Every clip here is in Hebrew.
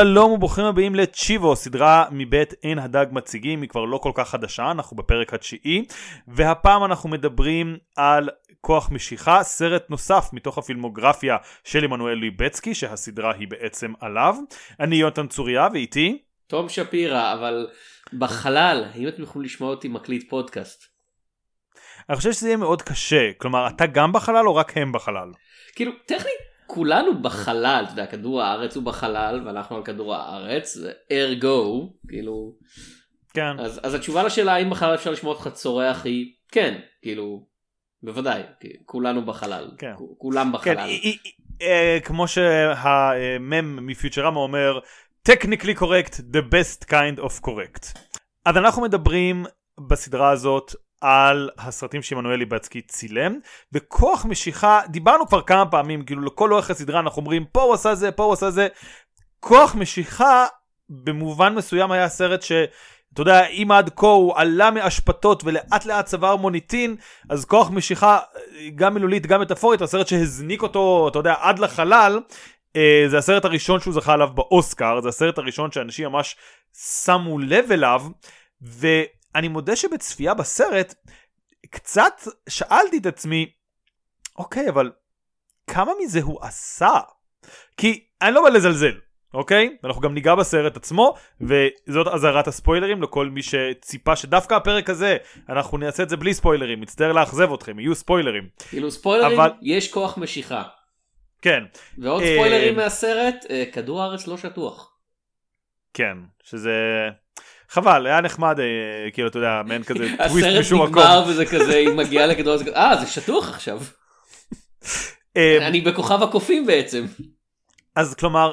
שלום וברוכים הבאים לצ'יבו, סדרה מבית עין הדג מציגים, היא כבר לא כל כך חדשה, אנחנו בפרק התשיעי, והפעם אנחנו מדברים על כוח משיכה, סרט נוסף מתוך הפילמוגרפיה של עמנואל ליבצקי, שהסדרה היא בעצם עליו. אני יונתן צוריה ואיתי. תום שפירא, אבל בחלל, האם אתם יכולים לשמוע אותי מקליט פודקאסט? אני חושב שזה יהיה מאוד קשה, כלומר אתה גם בחלל או רק הם בחלל? כאילו, טכנית כולנו בחלל, אתה יודע, כדור הארץ הוא בחלל ואנחנו על כדור הארץ, ארגו, כאילו, כן. אז, אז התשובה לשאלה האם בחלל אפשר לשמוע אותך צורח היא כן, כאילו, בוודאי, כולנו בחלל, כן. כולם בחלל. כן, היא- היא- אה, כמו שהמם מפיוטרמה אומר, technically correct, the best kind of correct. אז אנחנו מדברים בסדרה הזאת על הסרטים שעמנואל ליבצקי צילם, וכוח משיכה, דיברנו כבר כמה פעמים, כאילו לכל אורך הסדרה אנחנו אומרים, פה הוא עשה זה, פה הוא עשה זה. כוח משיכה, במובן מסוים היה סרט ש... אתה יודע, אם עד כה הוא עלה מאשפתות ולאט לאט צבר מוניטין, אז כוח משיכה, גם מילולית, גם מטאפורית, הסרט שהזניק אותו, אתה יודע, עד לחלל, אה, זה הסרט הראשון שהוא זכה עליו באוסקר, זה הסרט הראשון שאנשים ממש שמו לב אליו, ואני מודה שבצפייה בסרט, קצת שאלתי את עצמי, אוקיי, אבל כמה מזה הוא עשה? כי אני לא בא לזלזל, אוקיי? אנחנו גם ניגע בסרט עצמו, וזאת אזהרת הספוילרים לכל מי שציפה שדווקא הפרק הזה, אנחנו נעשה את זה בלי ספוילרים, מצטער לאכזב אתכם, יהיו ספוילרים. כאילו ספוילרים, אבל- יש כוח משיכה. כן, ועוד אה, ספוילרים מהסרט, אה, כדור הארץ לא שטוח. כן, שזה... חבל, היה נחמד, אה, כאילו, אתה יודע, מעין כזה טוויסט הסרט משום מקום. נגמר וזה כזה, היא מגיעה לכדור אה זה שטוח עכשיו. אה, אני בכוכב הקופים בעצם. אז כלומר,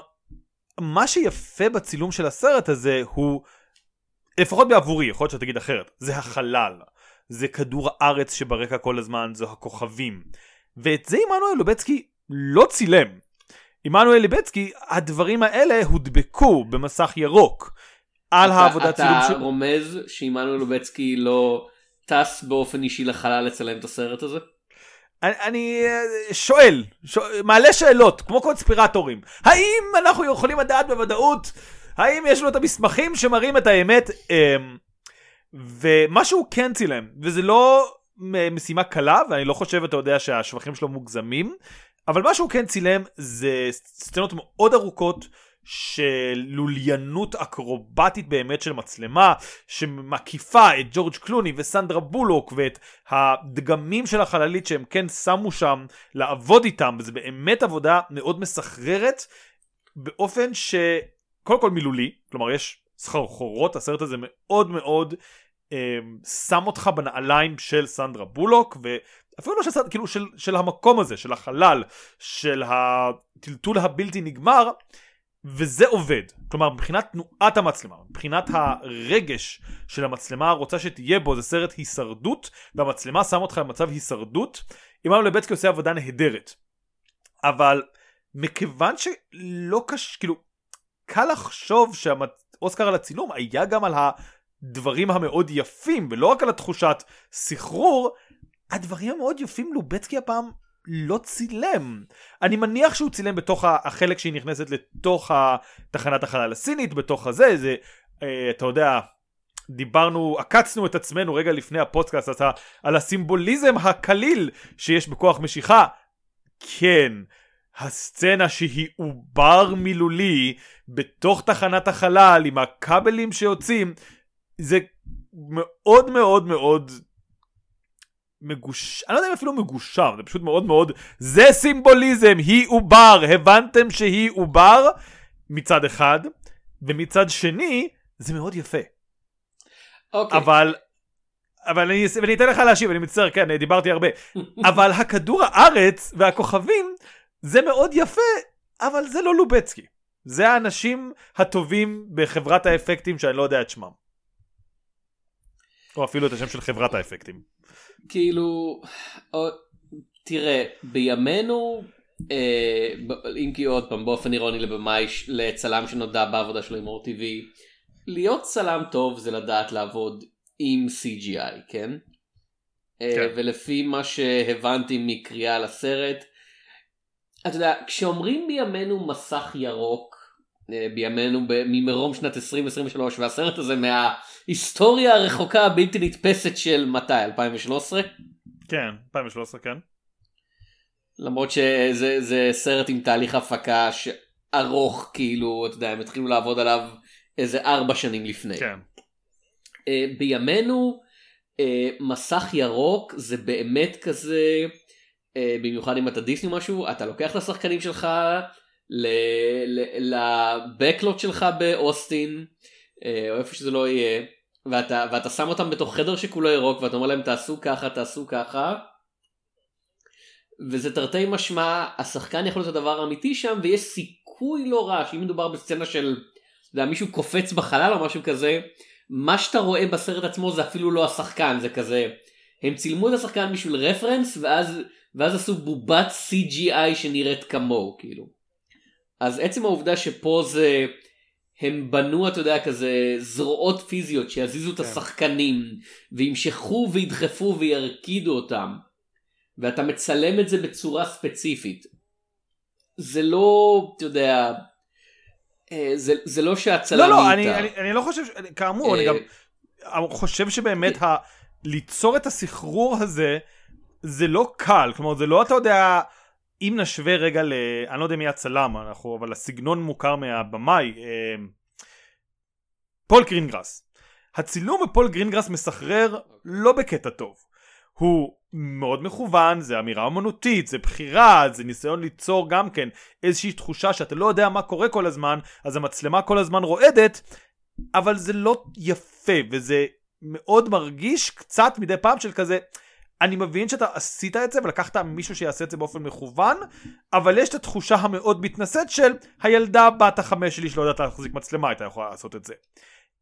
מה שיפה בצילום של הסרט הזה הוא, לפחות בעבורי, יכול להיות שתגיד אחרת, זה החלל. זה כדור הארץ שברקע כל הזמן, זו הכוכבים. ואת זה עמנואל לובצקי לא צילם. עמנואל ליבצקי, הדברים האלה הודבקו במסך ירוק. על אתה- העבודת צילום אתה של... רומז שעמנואל לובצקי לא טס באופן אישי לחלל לצלם את הסרט הזה? אני, אני אה, שואל, שואל, מעלה שאלות, כמו קונספירטורים. האם אנחנו יכולים לדעת בוודאות, האם יש לו את המסמכים שמראים את האמת? אמ, ומה שהוא כן צילם, וזה לא משימה קלה, ואני לא חושב, אתה יודע, שהשבחים שלו מוגזמים, אבל מה שהוא כן צילם זה סצנות מאוד ארוכות. של לוליינות אקרובטית באמת של מצלמה שמקיפה את ג'ורג' קלוני וסנדרה בולוק ואת הדגמים של החללית שהם כן שמו שם לעבוד איתם וזה באמת עבודה מאוד מסחררת באופן שקודם כל מילולי כלומר יש סחרחורות הסרט הזה מאוד מאוד אה, שם אותך בנעליים של סנדרה בולוק ואפילו לא של, סנד- כאילו של, של המקום הזה של החלל של הטלטול הבלתי נגמר וזה עובד. כלומר, מבחינת תנועת המצלמה, מבחינת הרגש של המצלמה רוצה שתהיה בו, זה סרט הישרדות, והמצלמה שם אותך במצב הישרדות. עמנואל לבצקי עושה עבודה נהדרת. אבל מכיוון שלא קש... כאילו, קל לחשוב שהאוסקר על הצילום היה גם על הדברים המאוד יפים, ולא רק על התחושת סחרור, הדברים המאוד יפים לובצקי הפעם לא צילם. אני מניח שהוא צילם בתוך החלק שהיא נכנסת לתוך תחנת החלל הסינית, בתוך הזה, זה, אה, אתה יודע, דיברנו, עקצנו את עצמנו רגע לפני הפודקאסט על הסימבוליזם הקליל שיש בכוח משיכה. כן, הסצנה שהיא עובר מילולי בתוך תחנת החלל עם הכבלים שיוצאים, זה מאוד מאוד מאוד מגוש... אני לא יודע אם אפילו מגושר, זה פשוט מאוד מאוד... זה סימבוליזם, היא עובר, הבנתם שהיא עובר מצד אחד, ומצד שני, זה מאוד יפה. אוקיי. אבל... אבל אני, ואני אתן לך להשיב, אני מצטער, כן, דיברתי הרבה. אבל הכדור הארץ והכוכבים, זה מאוד יפה, אבל זה לא לובצקי. זה האנשים הטובים בחברת האפקטים שאני לא יודע את שמם. או אפילו את השם של חברת האפקטים. כאילו, או, תראה, בימינו, אה, ב- אם כי עוד פעם באופן אירוני לבמאי, לצלם שנודע בעבודה שלו עם אור TV, להיות צלם טוב זה לדעת לעבוד עם CGI, כן? אה, כן. ולפי מה שהבנתי מקריאה לסרט, אתה יודע, כשאומרים בימינו מסך ירוק, אה, בימינו ממרום שנת 2023 והסרט הזה מההיסטוריה הרחוקה הבלתי נתפסת של מתי 2013 כן 2013 כן למרות שזה סרט עם תהליך הפקה ארוך כאילו אתה יודע הם התחילו לעבוד עליו איזה ארבע שנים לפני. כן. Uh, בימינו uh, מסך ירוק זה באמת כזה uh, במיוחד אם אתה דיסני משהו אתה לוקח את השחקנים שלך לבקלוט שלך באוסטין uh, או איפה שזה לא יהיה ואתה, ואתה שם אותם בתוך חדר שכולו ירוק ואתה אומר להם תעשו ככה תעשו ככה. וזה תרתי משמע השחקן יכול להיות הדבר האמיתי שם ויש סיכוי לא רע שאם מדובר בסצנה של יודע, מישהו קופץ בחלל או משהו כזה, מה שאתה רואה בסרט עצמו זה אפילו לא השחקן, זה כזה, הם צילמו את השחקן בשביל רפרנס ואז, ואז עשו בובת CGI שנראית כמוהו, כאילו. אז עצם העובדה שפה זה, הם בנו, אתה יודע, כזה זרועות פיזיות שיזיזו את כן. השחקנים, וימשכו וידחפו וירקידו אותם, ואתה מצלם את זה בצורה ספציפית. זה לא, אתה יודע, אה, זה, זה לא שהצלם לא, לא, אני, אני, אני לא חושב, כאמור, אני גם אה, חושב שבאמת ה, ליצור את הסחרור הזה, זה לא קל, כלומר זה לא, אתה יודע, אם נשווה רגע ל... אני לא יודע מי הצלם, אנחנו, אבל הסגנון מוכר מהבמאי, אה, פול גרינגרס. הצילום בפול גרינגרס מסחרר לא בקטע טוב. הוא מאוד מכוון, זה אמירה אמנותית, זה בחירה, זה ניסיון ליצור גם כן איזושהי תחושה שאתה לא יודע מה קורה כל הזמן, אז המצלמה כל הזמן רועדת, אבל זה לא יפה, וזה מאוד מרגיש קצת מדי פעם של כזה, אני מבין שאתה עשית את זה ולקחת מישהו שיעשה את זה באופן מכוון, אבל יש את התחושה המאוד מתנשאת של הילדה בת החמש שלי שלא יודעת להחזיק מצלמה הייתה יכולה לעשות את זה.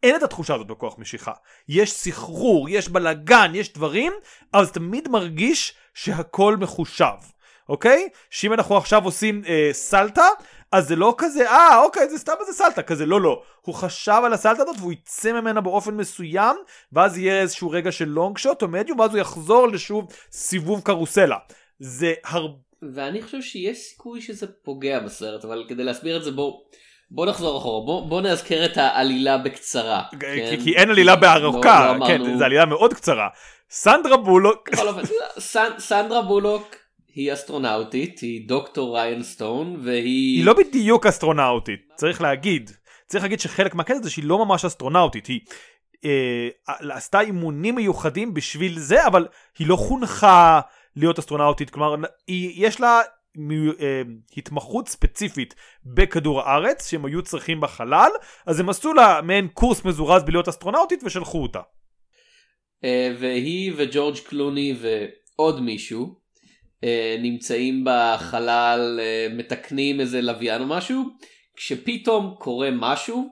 אין את התחושה הזאת בכוח משיכה. יש סחרור, יש בלאגן, יש דברים, זה תמיד מרגיש שהכל מחושב, אוקיי? שאם אנחנו עכשיו עושים אה, סלטה, אז זה לא כזה, אה, אוקיי, זה סתם איזה סלטה, כזה, לא, לא. הוא חשב על הסלטה הזאת והוא יצא ממנה באופן מסוים, ואז יהיה איזשהו רגע של לונג שוט או מדיום, ואז הוא יחזור לשוב סיבוב קרוסלה. זה הרבה... ואני חושב שיש סיכוי שזה פוגע בסרט, אבל כדי להסביר את זה בואו... בוא נחזור אחורה, בוא, בוא נזכר את העלילה בקצרה. כן? כי, כי אין עלילה בארוכה, לא, לא כן, אמרנו... זו עלילה מאוד קצרה. סנדרה בולוק... סנדרה בולוק היא אסטרונאוטית, היא דוקטור ריין סטון, והיא... היא לא בדיוק אסטרונאוטית, צריך להגיד. צריך להגיד שחלק מהקטע זה שהיא לא ממש אסטרונאוטית, היא אה, עשתה אימונים מיוחדים בשביל זה, אבל היא לא חונכה להיות אסטרונאוטית, כלומר, היא, יש לה אה, התמחות ספציפית בכדור הארץ שהם היו צריכים בחלל אז הם עשו לה מעין קורס מזורז בלהיות אסטרונאוטית ושלחו אותה. אה, והיא וג'ורג' קלוני ועוד מישהו נמצאים בחלל מתקנים איזה לוויין או משהו כשפתאום קורה משהו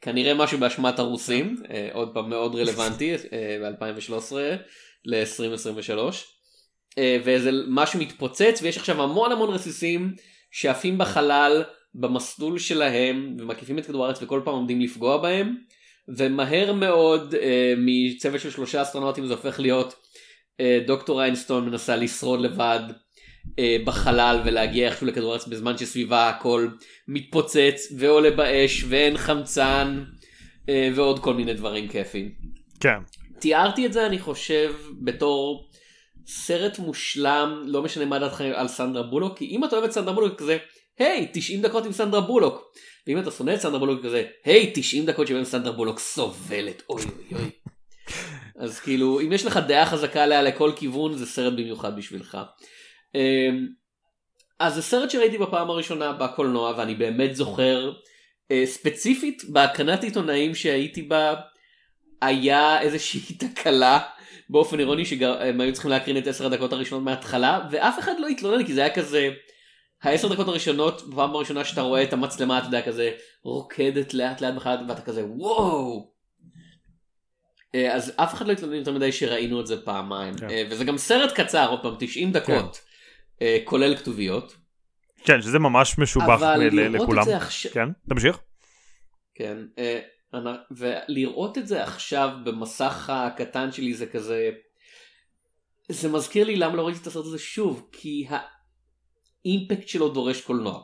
כנראה משהו באשמת הרוסים עוד פעם מאוד רלוונטי ב-2013 ל-2023 אה, ואיזה משהו מתפוצץ ויש עכשיו המון המון רסיסים שעפים בחלל במסלול שלהם ומקיפים את כדור הארץ וכל פעם עומדים לפגוע בהם ומהר מאוד אה, מצוות של שלושה אסטרונאוטים זה הופך להיות אה, דוקטור איינסטון מנסה לשרוד לבד אה, בחלל ולהגיע איכשהו לכדור הארץ בזמן שסביבה הכל מתפוצץ ועולה באש ואין חמצן אה, ועוד כל מיני דברים כיפים. כן. תיארתי את זה אני חושב בתור סרט מושלם לא משנה מה דעתכם על סנדרה בולוק כי אם אתה אוהב את סנדרה בולוק כזה היי 90 דקות עם סנדרה בולוק ואם אתה שונא את סנדרה בולוק כזה היי 90 דקות שבהם סנדרה בולוק סובלת אוי אוי אוי. אז כאילו אם יש לך דעה חזקה עליה לכל כיוון זה סרט במיוחד בשבילך. אמ, אז זה סרט שראיתי בפעם הראשונה בקולנוע ואני באמת זוכר אה, ספציפית בהקרנת עיתונאים שהייתי בה היה איזושהי תקלה באופן אירוני שהם היו צריכים להקרין את 10 הדקות הראשונות מההתחלה ואף אחד לא התלונן כי זה היה כזה העשר דקות הראשונות בפעם הראשונה שאתה רואה את המצלמה אתה יודע כזה רוקדת לאט לאט בחלל ואתה כזה וואו. אה, אז אף אחד לא התלונן יותר מדי שראינו את זה פעמיים כן. אה, וזה גם סרט קצר עוד פעם 90 דקות כן. כולל כתוביות. כן שזה ממש משובח לכולם. עכשיו... כן תמשיך. כן ולראות את זה עכשיו במסך הקטן שלי זה כזה זה מזכיר לי למה לא ראיתי את הסרט הזה שוב כי האימפקט שלו דורש קולנוע.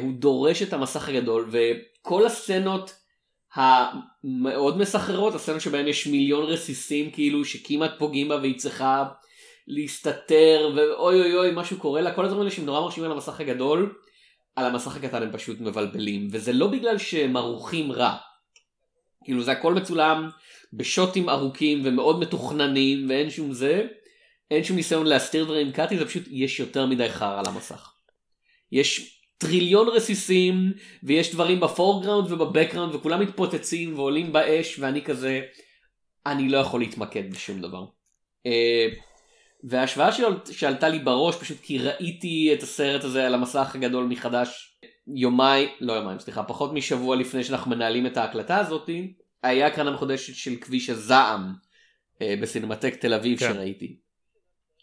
הוא דורש את המסך הגדול וכל הסצנות המאוד מסחררות הסצנות שבהן יש מיליון רסיסים כאילו שכמעט פוגעים בה והיא צריכה להסתתר ואוי אוי אוי משהו קורה לה כל הדברים האלה שהם נורא מרשימים על המסך הגדול על המסך הקטן הם פשוט מבלבלים וזה לא בגלל שהם ערוכים רע. כאילו זה הכל מצולם בשוטים ארוכים ומאוד מתוכננים ואין שום זה אין שום ניסיון להסתיר דברים קאטי זה פשוט יש יותר מדי חרא על המסך. יש טריליון רסיסים ויש דברים בפורגראונד ובבקראונד וכולם מתפוצצים ועולים באש ואני כזה אני לא יכול להתמקד בשום דבר. אה, וההשוואה של, שעלתה לי בראש פשוט כי ראיתי את הסרט הזה על המסך הגדול מחדש יומיים לא יומיים סליחה פחות משבוע לפני שאנחנו מנהלים את ההקלטה הזאתי היה הקרנה מחודשת של כביש הזעם אה, בסינמטק תל אביב כן. שראיתי.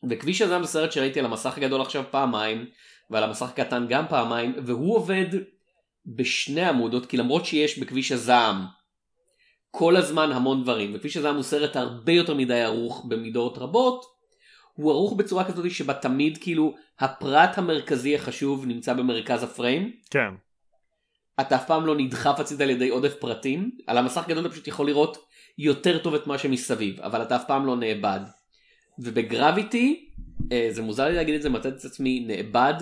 וכביש הזעם זה סרט שראיתי על המסך הגדול עכשיו פעמיים ועל המסך הקטן גם פעמיים והוא עובד בשני עמודות כי למרות שיש בכביש הזעם כל הזמן המון דברים וכביש הזעם הוא סרט הרבה יותר מדי ערוך במידות רבות הוא ערוך בצורה כזאת שבה תמיד כאילו הפרט המרכזי החשוב נמצא במרכז הפריים. כן. אתה אף פעם לא נדחף הצידה על ידי עודף פרטים על המסך גדול אתה פשוט יכול לראות יותר טוב את מה שמסביב אבל אתה אף פעם לא נאבד. ובגרביטי זה מוזר לי להגיד את זה מצאתי את עצמי נאבד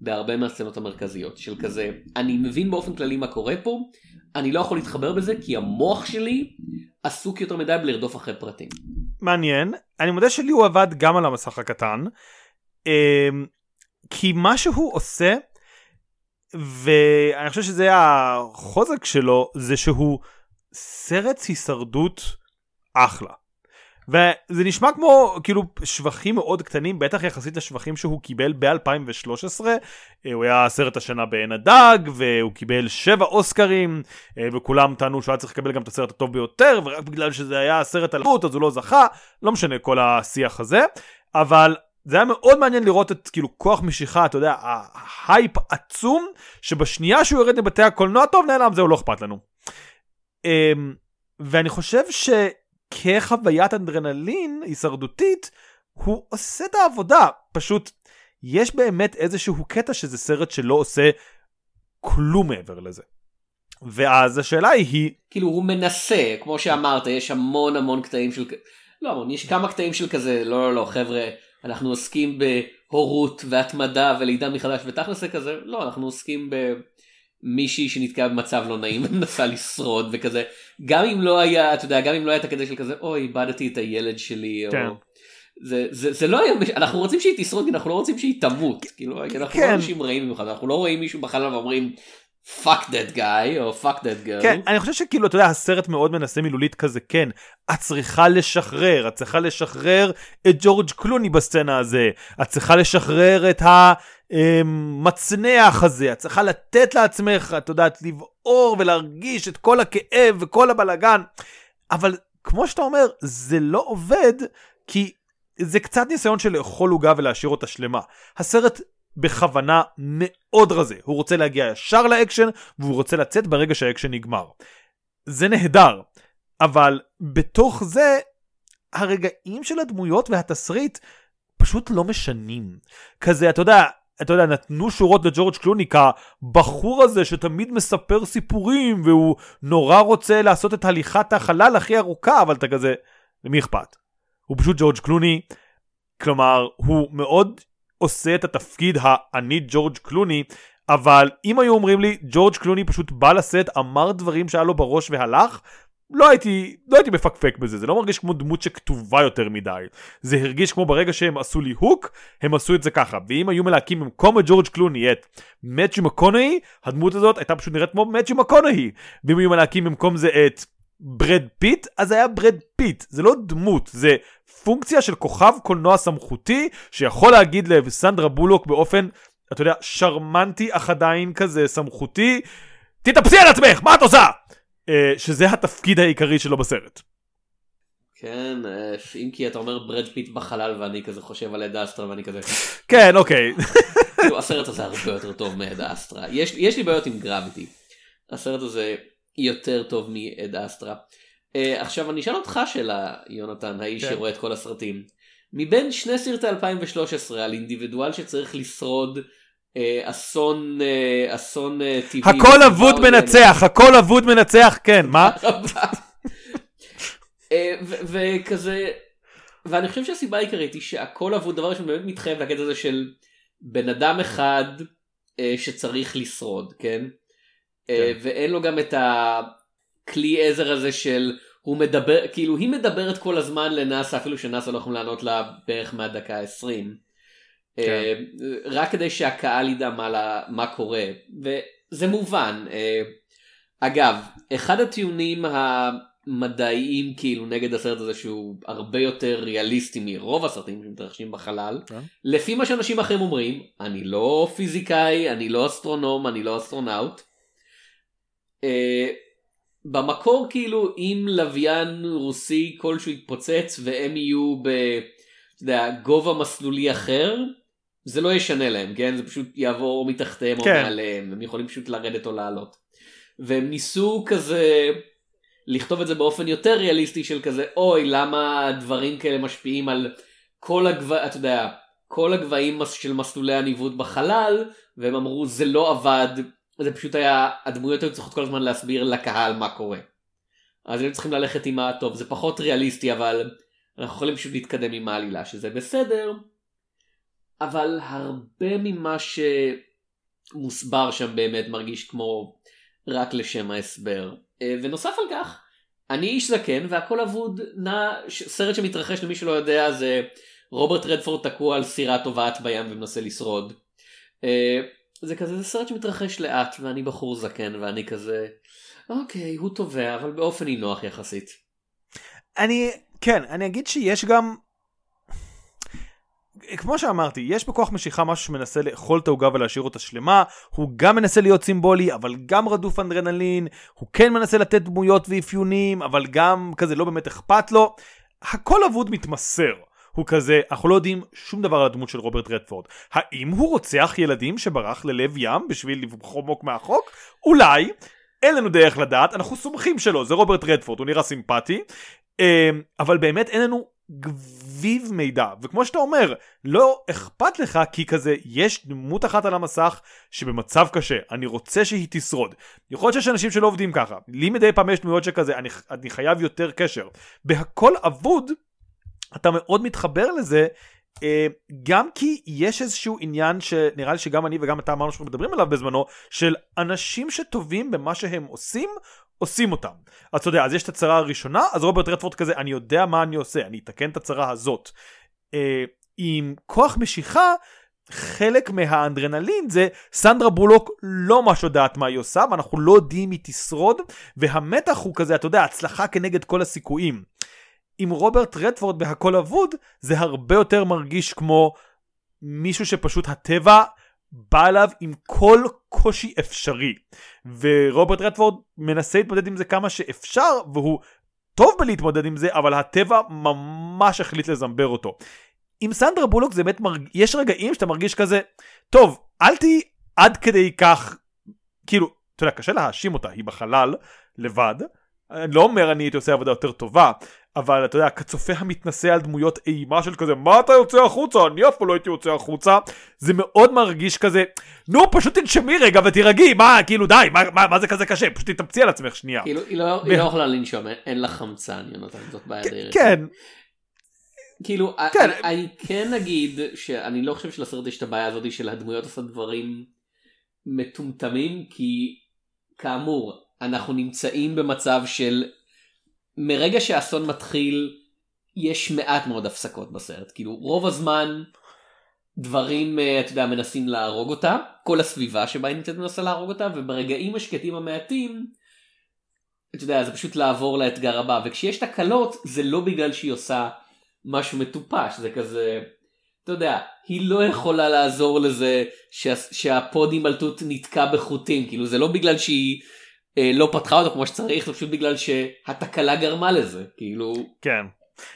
בהרבה מהסצנות המרכזיות של כזה אני מבין באופן כללי מה קורה פה אני לא יכול להתחבר בזה כי המוח שלי עסוק יותר מדי בלרדוף אחרי פרטים. מעניין אני מודה שלי הוא עבד גם על המסך הקטן אה, כי מה שהוא עושה ואני חושב שזה החוזק שלו זה שהוא סרט הישרדות אחלה. וזה נשמע כמו כאילו שבחים מאוד קטנים בטח יחסית לשבחים שהוא קיבל ב-2013 אה, הוא היה סרט השנה בעין הדג והוא קיבל שבע אוסקרים אה, וכולם טענו שהוא היה צריך לקבל גם את הסרט הטוב ביותר ורק בגלל שזה היה סרט על אז הוא לא זכה. לא משנה כל השיח הזה. אבל זה היה מאוד מעניין לראות את כאילו כוח משיכה, אתה יודע, ההייפ עצום, שבשנייה שהוא יורד מבתי הקולנוע, טוב נעלם, זהו, לא אכפת לנו. אמ, ואני חושב שכחוויית אנדרנלין הישרדותית, הוא עושה את העבודה, פשוט יש באמת איזשהו קטע שזה סרט שלא עושה כלום מעבר לזה. ואז השאלה היא... כאילו הוא מנסה, כמו שאמרת, יש המון המון קטעים של... לא המון, יש כמה קטעים של כזה, לא לא לא חבר'ה. אנחנו עוסקים בהורות והתמדה ולידה מחדש ותכלס זה כזה לא אנחנו עוסקים במישהי שנתקעה במצב לא נעים ומנסה לשרוד וכזה גם אם לא היה אתה יודע גם אם לא היה את הקטע של כזה אוי איבדתי את הילד שלי כן. או זה, זה, זה לא היה, אנחנו רוצים שהיא תשרוד כי אנחנו לא רוצים שהיא תמות, כאילו, אנחנו לא כן. לא אנשים רעים במיוחד, אנחנו לא רואים מישהו בחלל ואומרים fuck that guy או fuck that girl. כן, אני חושב שכאילו, אתה יודע, הסרט מאוד מנסה מילולית כזה, כן, את צריכה לשחרר, את צריכה לשחרר את ג'ורג' קלוני בסצנה הזה, את צריכה לשחרר את המצנח הזה, את צריכה לתת לעצמך, את יודעת, לבעור ולהרגיש את כל הכאב וכל הבלגן, אבל כמו שאתה אומר, זה לא עובד, כי זה קצת ניסיון של לאכול עוגה ולהשאיר אותה שלמה. הסרט בכוונה מאוד רזה. הוא רוצה להגיע ישר לאקשן, והוא רוצה לצאת ברגע שהאקשן נגמר. זה נהדר, אבל בתוך זה, הרגעים של הדמויות והתסריט פשוט לא משנים. כזה, אתה יודע, אתה יודע, נתנו שורות לג'ורג' קלוני כבחור הזה שתמיד מספר סיפורים והוא נורא רוצה לעשות את הליכת החלל הכי ארוכה, אבל אתה כזה, למי אכפת? הוא פשוט ג'ורג' קלוני, כלומר, הוא מאוד עושה את התפקיד ה"אני ג'ורג' קלוני", אבל אם היו אומרים לי ג'ורג' קלוני פשוט בא לסט, אמר דברים שהיה לו בראש והלך, לא הייתי, לא הייתי מפקפק בזה, זה לא מרגיש כמו דמות שכתובה יותר מדי. זה הרגיש כמו ברגע שהם עשו לי הוק, הם עשו את זה ככה. ואם היו מלהקים במקום את ג'ורג' קלוני את מת'יו מקונוהיי, הדמות הזאת הייתה פשוט נראית כמו מת'יו מקונוהיי. ואם היו מלהקים במקום זה את ברד פיט, אז היה ברד פיט. זה לא דמות, זה פונקציה של כוכב קולנוע סמכותי, שיכול להגיד לסנדרה בולוק באופן, אתה יודע, שרמנטי אך עדיין כזה סמכותי, תתאפסי על עצמך, מה את עושה? אה, שזה התפקיד העיקרי שלו בסרט. כן, אה, אם כי אתה אומר ברד פיט בחלל ואני כזה חושב על עד אסטרה ואני כזה... כן, אוקיי. הסרט הזה הרבה יותר טוב מעד אסטרה. יש לי בעיות עם גרביטי. הסרט הזה יותר טוב מעד אסטרה. Uh, עכשיו אני אשאל אותך שאלה, יונתן, האיש כן. שרואה את כל הסרטים. מבין שני סרטי 2013 על אינדיבידואל שצריך לשרוד אה, אסון אה, אסון אה, טבעי. הכל אבוד מנצח, הכל אבוד מנצח, כן, מה? אה, וכזה, ואני חושב שהסיבה העיקרית היא שהכל אבוד דבר ראשון באמת מתחייב לקטע הזה של בן אדם אחד אה, שצריך לשרוד, כן? אה, כן. ואין לו גם את הכלי עזר הזה של הוא מדבר, כאילו היא מדברת כל הזמן לנאסא אפילו שנאסא לא יכולים לענות לה בערך מהדקה ה-20. אה, רק כדי שהקהל ידע מה, לה- מה קורה, וזה מובן. אה, אגב, אחד הטיעונים המדעיים כאילו נגד הסרט הזה שהוא הרבה יותר ריאליסטי מרוב הסרטים שמתרחשים בחלל, כן. לפי מה שאנשים אחרים אומרים, אני לא פיזיקאי, אני לא אסטרונום, אני לא אסטרונאוט. אה, במקור כאילו אם לוויין רוסי כלשהו יתפוצץ והם יהיו ב... אתה יודע, גובה מסלולי אחר, זה לא ישנה להם, כן? זה פשוט יעבור מתחתיהם או כן. מעליהם, הם יכולים פשוט לרדת או לעלות. והם ניסו כזה לכתוב את זה באופן יותר ריאליסטי של כזה, אוי, למה דברים כאלה משפיעים על כל הגבהים, אתה יודע, כל הגבהים של מסלולי הניווט בחלל, והם אמרו זה לא עבד, זה פשוט היה, הדמויות היו צריכות כל הזמן להסביר לקהל מה קורה. אז הם צריכים ללכת עם הטוב, זה פחות ריאליסטי, אבל אנחנו יכולים פשוט להתקדם עם העלילה, שזה בסדר, אבל הרבה ממה שמוסבר שם באמת מרגיש כמו רק לשם ההסבר. אה, ונוסף על כך, אני איש זקן והכל אבוד נע, סרט שמתרחש למי שלא יודע זה רוברט רדפורד תקוע על סירה טובעת בים ומנסה לשרוד. זה כזה זה סרט שמתרחש לאט ואני בחור זקן ואני כזה אוקיי הוא טובע אבל באופן נינוח יחסית. אני, כן, אני אגיד שיש גם... כמו שאמרתי, יש בכוח משיכה משהו שמנסה לאכול את העוגה ולהשאיר אותה שלמה, הוא גם מנסה להיות סימבולי, אבל גם רדוף אנדרנלין, הוא כן מנסה לתת דמויות ואפיונים, אבל גם כזה לא באמת אכפת לו. הכל אבוד מתמסר. הוא כזה, אנחנו לא יודעים שום דבר על הדמות של רוברט רדפורד. האם הוא רוצח ילדים שברח ללב ים בשביל לחמוק מהחוק? אולי. אין לנו דרך לדעת, אנחנו סומכים שלו, זה רוברט רדפורד, הוא נראה סימפטי. אמ, אבל באמת אין לנו גביב מידע, וכמו שאתה אומר, לא אכפת לך כי כזה, יש דמות אחת על המסך שבמצב קשה, אני רוצה שהיא תשרוד. יכול להיות שיש אנשים שלא עובדים ככה, לי מדי פעם יש דמויות שכזה, אני, אני חייב יותר קשר. בהכל אבוד, אתה מאוד מתחבר לזה, אה, גם כי יש איזשהו עניין שנראה לי שגם אני וגם אתה אמרנו שאנחנו מדברים עליו בזמנו, של אנשים שטובים במה שהם עושים, עושים אותם. אז אתה יודע, אז יש את הצרה הראשונה, אז רוברט רדפורד כזה, אני יודע מה אני עושה, אני אתקן את הצרה הזאת. אה, עם כוח משיכה, חלק מהאנדרנלין זה סנדרה בולוק לא ממש יודעת מה היא עושה ואנחנו לא יודעים אם היא תשרוד והמתח הוא כזה אתה יודע הצלחה כנגד כל הסיכויים. עם רוברט רדפורד בהכל אבוד זה הרבה יותר מרגיש כמו מישהו שפשוט הטבע בא אליו עם כל קושי אפשרי ורוברט רדפורד מנסה להתמודד עם זה כמה שאפשר והוא טוב בלהתמודד עם זה אבל הטבע ממש החליט לזמבר אותו. עם סנדרה בולוק זה באמת מרג... יש רגעים שאתה מרגיש כזה טוב אל תהיי עד כדי כך כאילו אתה יודע קשה להאשים אותה היא בחלל לבד אני לא אומר אני הייתי עושה עבודה יותר טובה אבל אתה יודע כצופה המתנשא על דמויות אימה של כזה מה אתה יוצא החוצה? אני אף פעם לא הייתי יוצא החוצה. זה מאוד מרגיש כזה נו פשוט תנשמי רגע ותירגעי. מה כאילו די מה, מה, מה זה כזה קשה? פשוט תתאמצי על עצמך שנייה. כאילו היא לא היא לא יכולה לנשום אין- אין לה חמצן יונתן זאת בעיה די רצינית. כן. כאילו כן. אני, אני כן אגיד שאני לא חושב שלסרט יש את הבעיה הזאת של הדמויות עושות דברים מטומטמים כי כאמור אנחנו נמצאים במצב של מרגע שהאסון מתחיל יש מעט מאוד הפסקות בסרט. כאילו רוב הזמן דברים אה, אתה יודע מנסים להרוג אותה. כל הסביבה שבה היא נמצאת מנסה להרוג אותה וברגעים השקטים המעטים אתה יודע זה פשוט לעבור לאתגר הבא. וכשיש תקלות זה לא בגלל שהיא עושה משהו מטופש. זה כזה אתה יודע היא לא יכולה לעזור לזה שה, שהפוד הימלטות נתקע בחוטים. כאילו זה לא בגלל שהיא לא פתחה אותו כמו שצריך זה פשוט בגלל שהתקלה גרמה לזה כאילו כן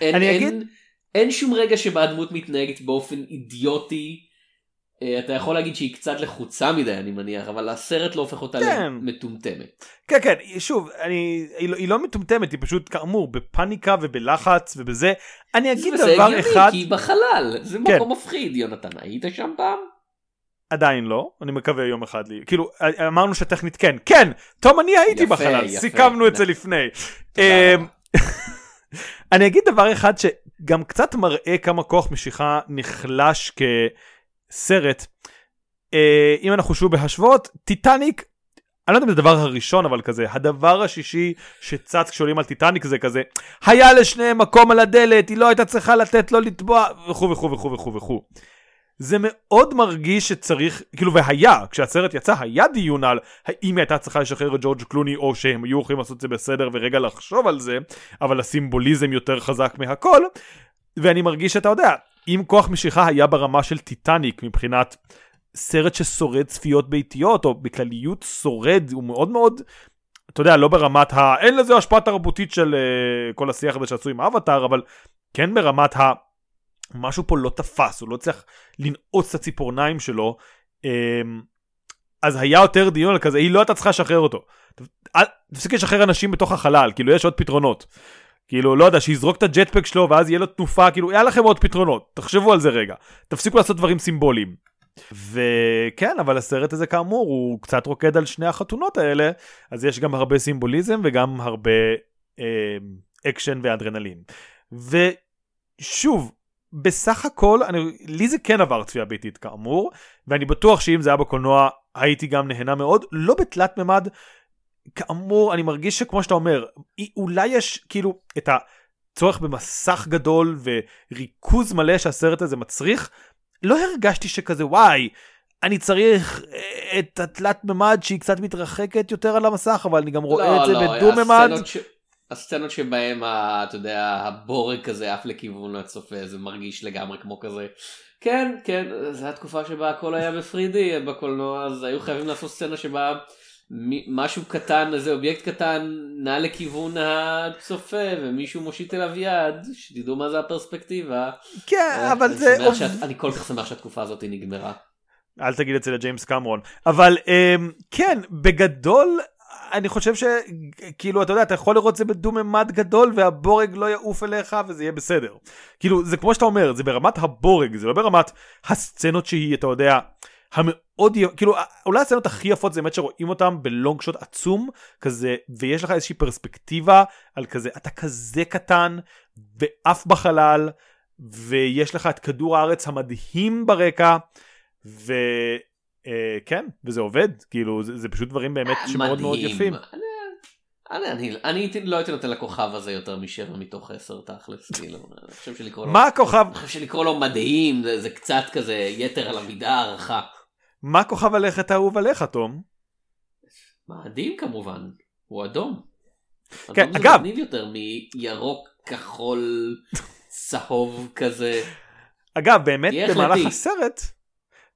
אין, אני אין, אגיד- אין שום רגע שבה הדמות מתנהגת באופן אידיוטי. אה, אתה יכול להגיד שהיא קצת לחוצה מדי אני מניח אבל הסרט לא הופך אותה כן. למטומטמת. כן כן שוב אני היא לא, היא לא מטומטמת היא פשוט כאמור בפאניקה ובלחץ ובזה אני אגיד זה דבר הגיוני אחד כי היא בחלל זה כן. מקום מפחיד יונתן היית שם פעם? עדיין לא, אני מקווה יום אחד לי. כאילו, אמרנו שטכנית כן. כן! תום, אני הייתי יפה, בחלל, יפה. סיכמנו את זה לפני. תודה אמ, אני אגיד דבר אחד שגם קצת מראה כמה כוח משיכה נחלש כסרט. אה, אם אנחנו שוב בהשוואות, טיטניק, אני לא יודע אם זה הדבר הראשון אבל כזה, הדבר השישי שצץ כשעולים על טיטניק זה כזה, היה לשניהם מקום על הדלת, היא לא הייתה צריכה לתת לו לטבוע, וכו' וכו' וכו' וכו'. זה מאוד מרגיש שצריך, כאילו והיה, כשהסרט יצא היה דיון על האם היא הייתה צריכה לשחרר את ג'ורג' קלוני או שהם היו יכולים לעשות את זה בסדר ורגע לחשוב על זה, אבל הסימבוליזם יותר חזק מהכל, ואני מרגיש שאתה יודע, אם כוח משיכה היה ברמה של טיטניק מבחינת סרט ששורד צפיות ביתיות, או בכלליות שורד, הוא מאוד מאוד, אתה יודע, לא ברמת ה... אין לזה השפעה תרבותית של uh, כל השיח הזה שעשו עם אבטאר, אבל כן ברמת ה... משהו פה לא תפס, הוא לא צריך לנעוץ את הציפורניים שלו. Um, אז היה יותר דיון על כזה, היא לא הייתה צריכה לשחרר אותו. תפסיק לשחרר אנשים בתוך החלל, כאילו יש עוד פתרונות. כאילו, לא יודע, שיזרוק את ה-jetpack שלו ואז יהיה לו תנופה, כאילו, היה לכם עוד פתרונות, תחשבו על זה רגע. תפסיקו לעשות דברים סימבוליים. וכן, אבל הסרט הזה כאמור, הוא קצת רוקד על שני החתונות האלה, אז יש גם הרבה סימבוליזם וגם הרבה אה, אקשן ואדרנלין. ושוב, בסך הכל, אני, לי זה כן עבר צפייה ביתית כאמור, ואני בטוח שאם זה היה בקולנוע, הייתי גם נהנה מאוד, לא בתלת מימד, כאמור, אני מרגיש שכמו שאתה אומר, אולי יש כאילו את הצורך במסך גדול וריכוז מלא שהסרט הזה מצריך, לא הרגשתי שכזה וואי, אני צריך אה, את התלת מימד שהיא קצת מתרחקת יותר על המסך, אבל אני גם רואה את זה בדו. לא, הסצנות ש- הסצנות שבהם, ה- אתה יודע, הבורג כזה עף לכיוון הצופה, זה מרגיש לגמרי כמו כזה. כן, כן, זו התקופה שבה הכל היה ב-3D בקולנוע, אז היו חייבים לעשות סצנה שבה משהו קטן, איזה אובייקט קטן, נע לכיוון הצופה, ומישהו מושיט אליו יד, שתדעו מה זה הפרספקטיבה. כן, אבל אני זה... שמח שאת- אני כל כך שמח שהתקופה הזאת נגמרה. אל תגיד את זה לג'יימס קמרון. אבל אמ, כן, בגדול, אני חושב שכאילו, אתה יודע, אתה יכול לראות זה בדו-ממד גדול, והבורג לא יעוף אליך וזה יהיה בסדר. כאילו, זה כמו שאתה אומר, זה ברמת הבורג, זה לא ברמת הסצנות שהיא, אתה יודע, המאוד, כאילו, אולי הסצנות הכי יפות זה באמת שרואים אותם בלונג שוט עצום, כזה, ויש לך איזושהי פרספקטיבה על כזה, אתה כזה קטן, ועף בחלל, ויש לך את כדור הארץ המדהים ברקע, וכן, וזה עובד, כאילו, זה, זה פשוט דברים באמת שמאוד מאוד. יפים. אני, אני, אני, אני לא הייתי נותן לכוכב הזה יותר משבע מתוך עשר תכלס, כאילו, אני חושב שלקרוא לו, מה הכוכב, אני חושב שלקרוא לו מדהים זה, זה קצת כזה יתר על המידה הערכה. מה כוכב הלכת האהוב עליך, תום? מדהים כמובן, הוא אדום. כן, אדום זה אגב- מגניב יותר מירוק כחול צהוב כזה. אגב, באמת, במהלך. הסרט,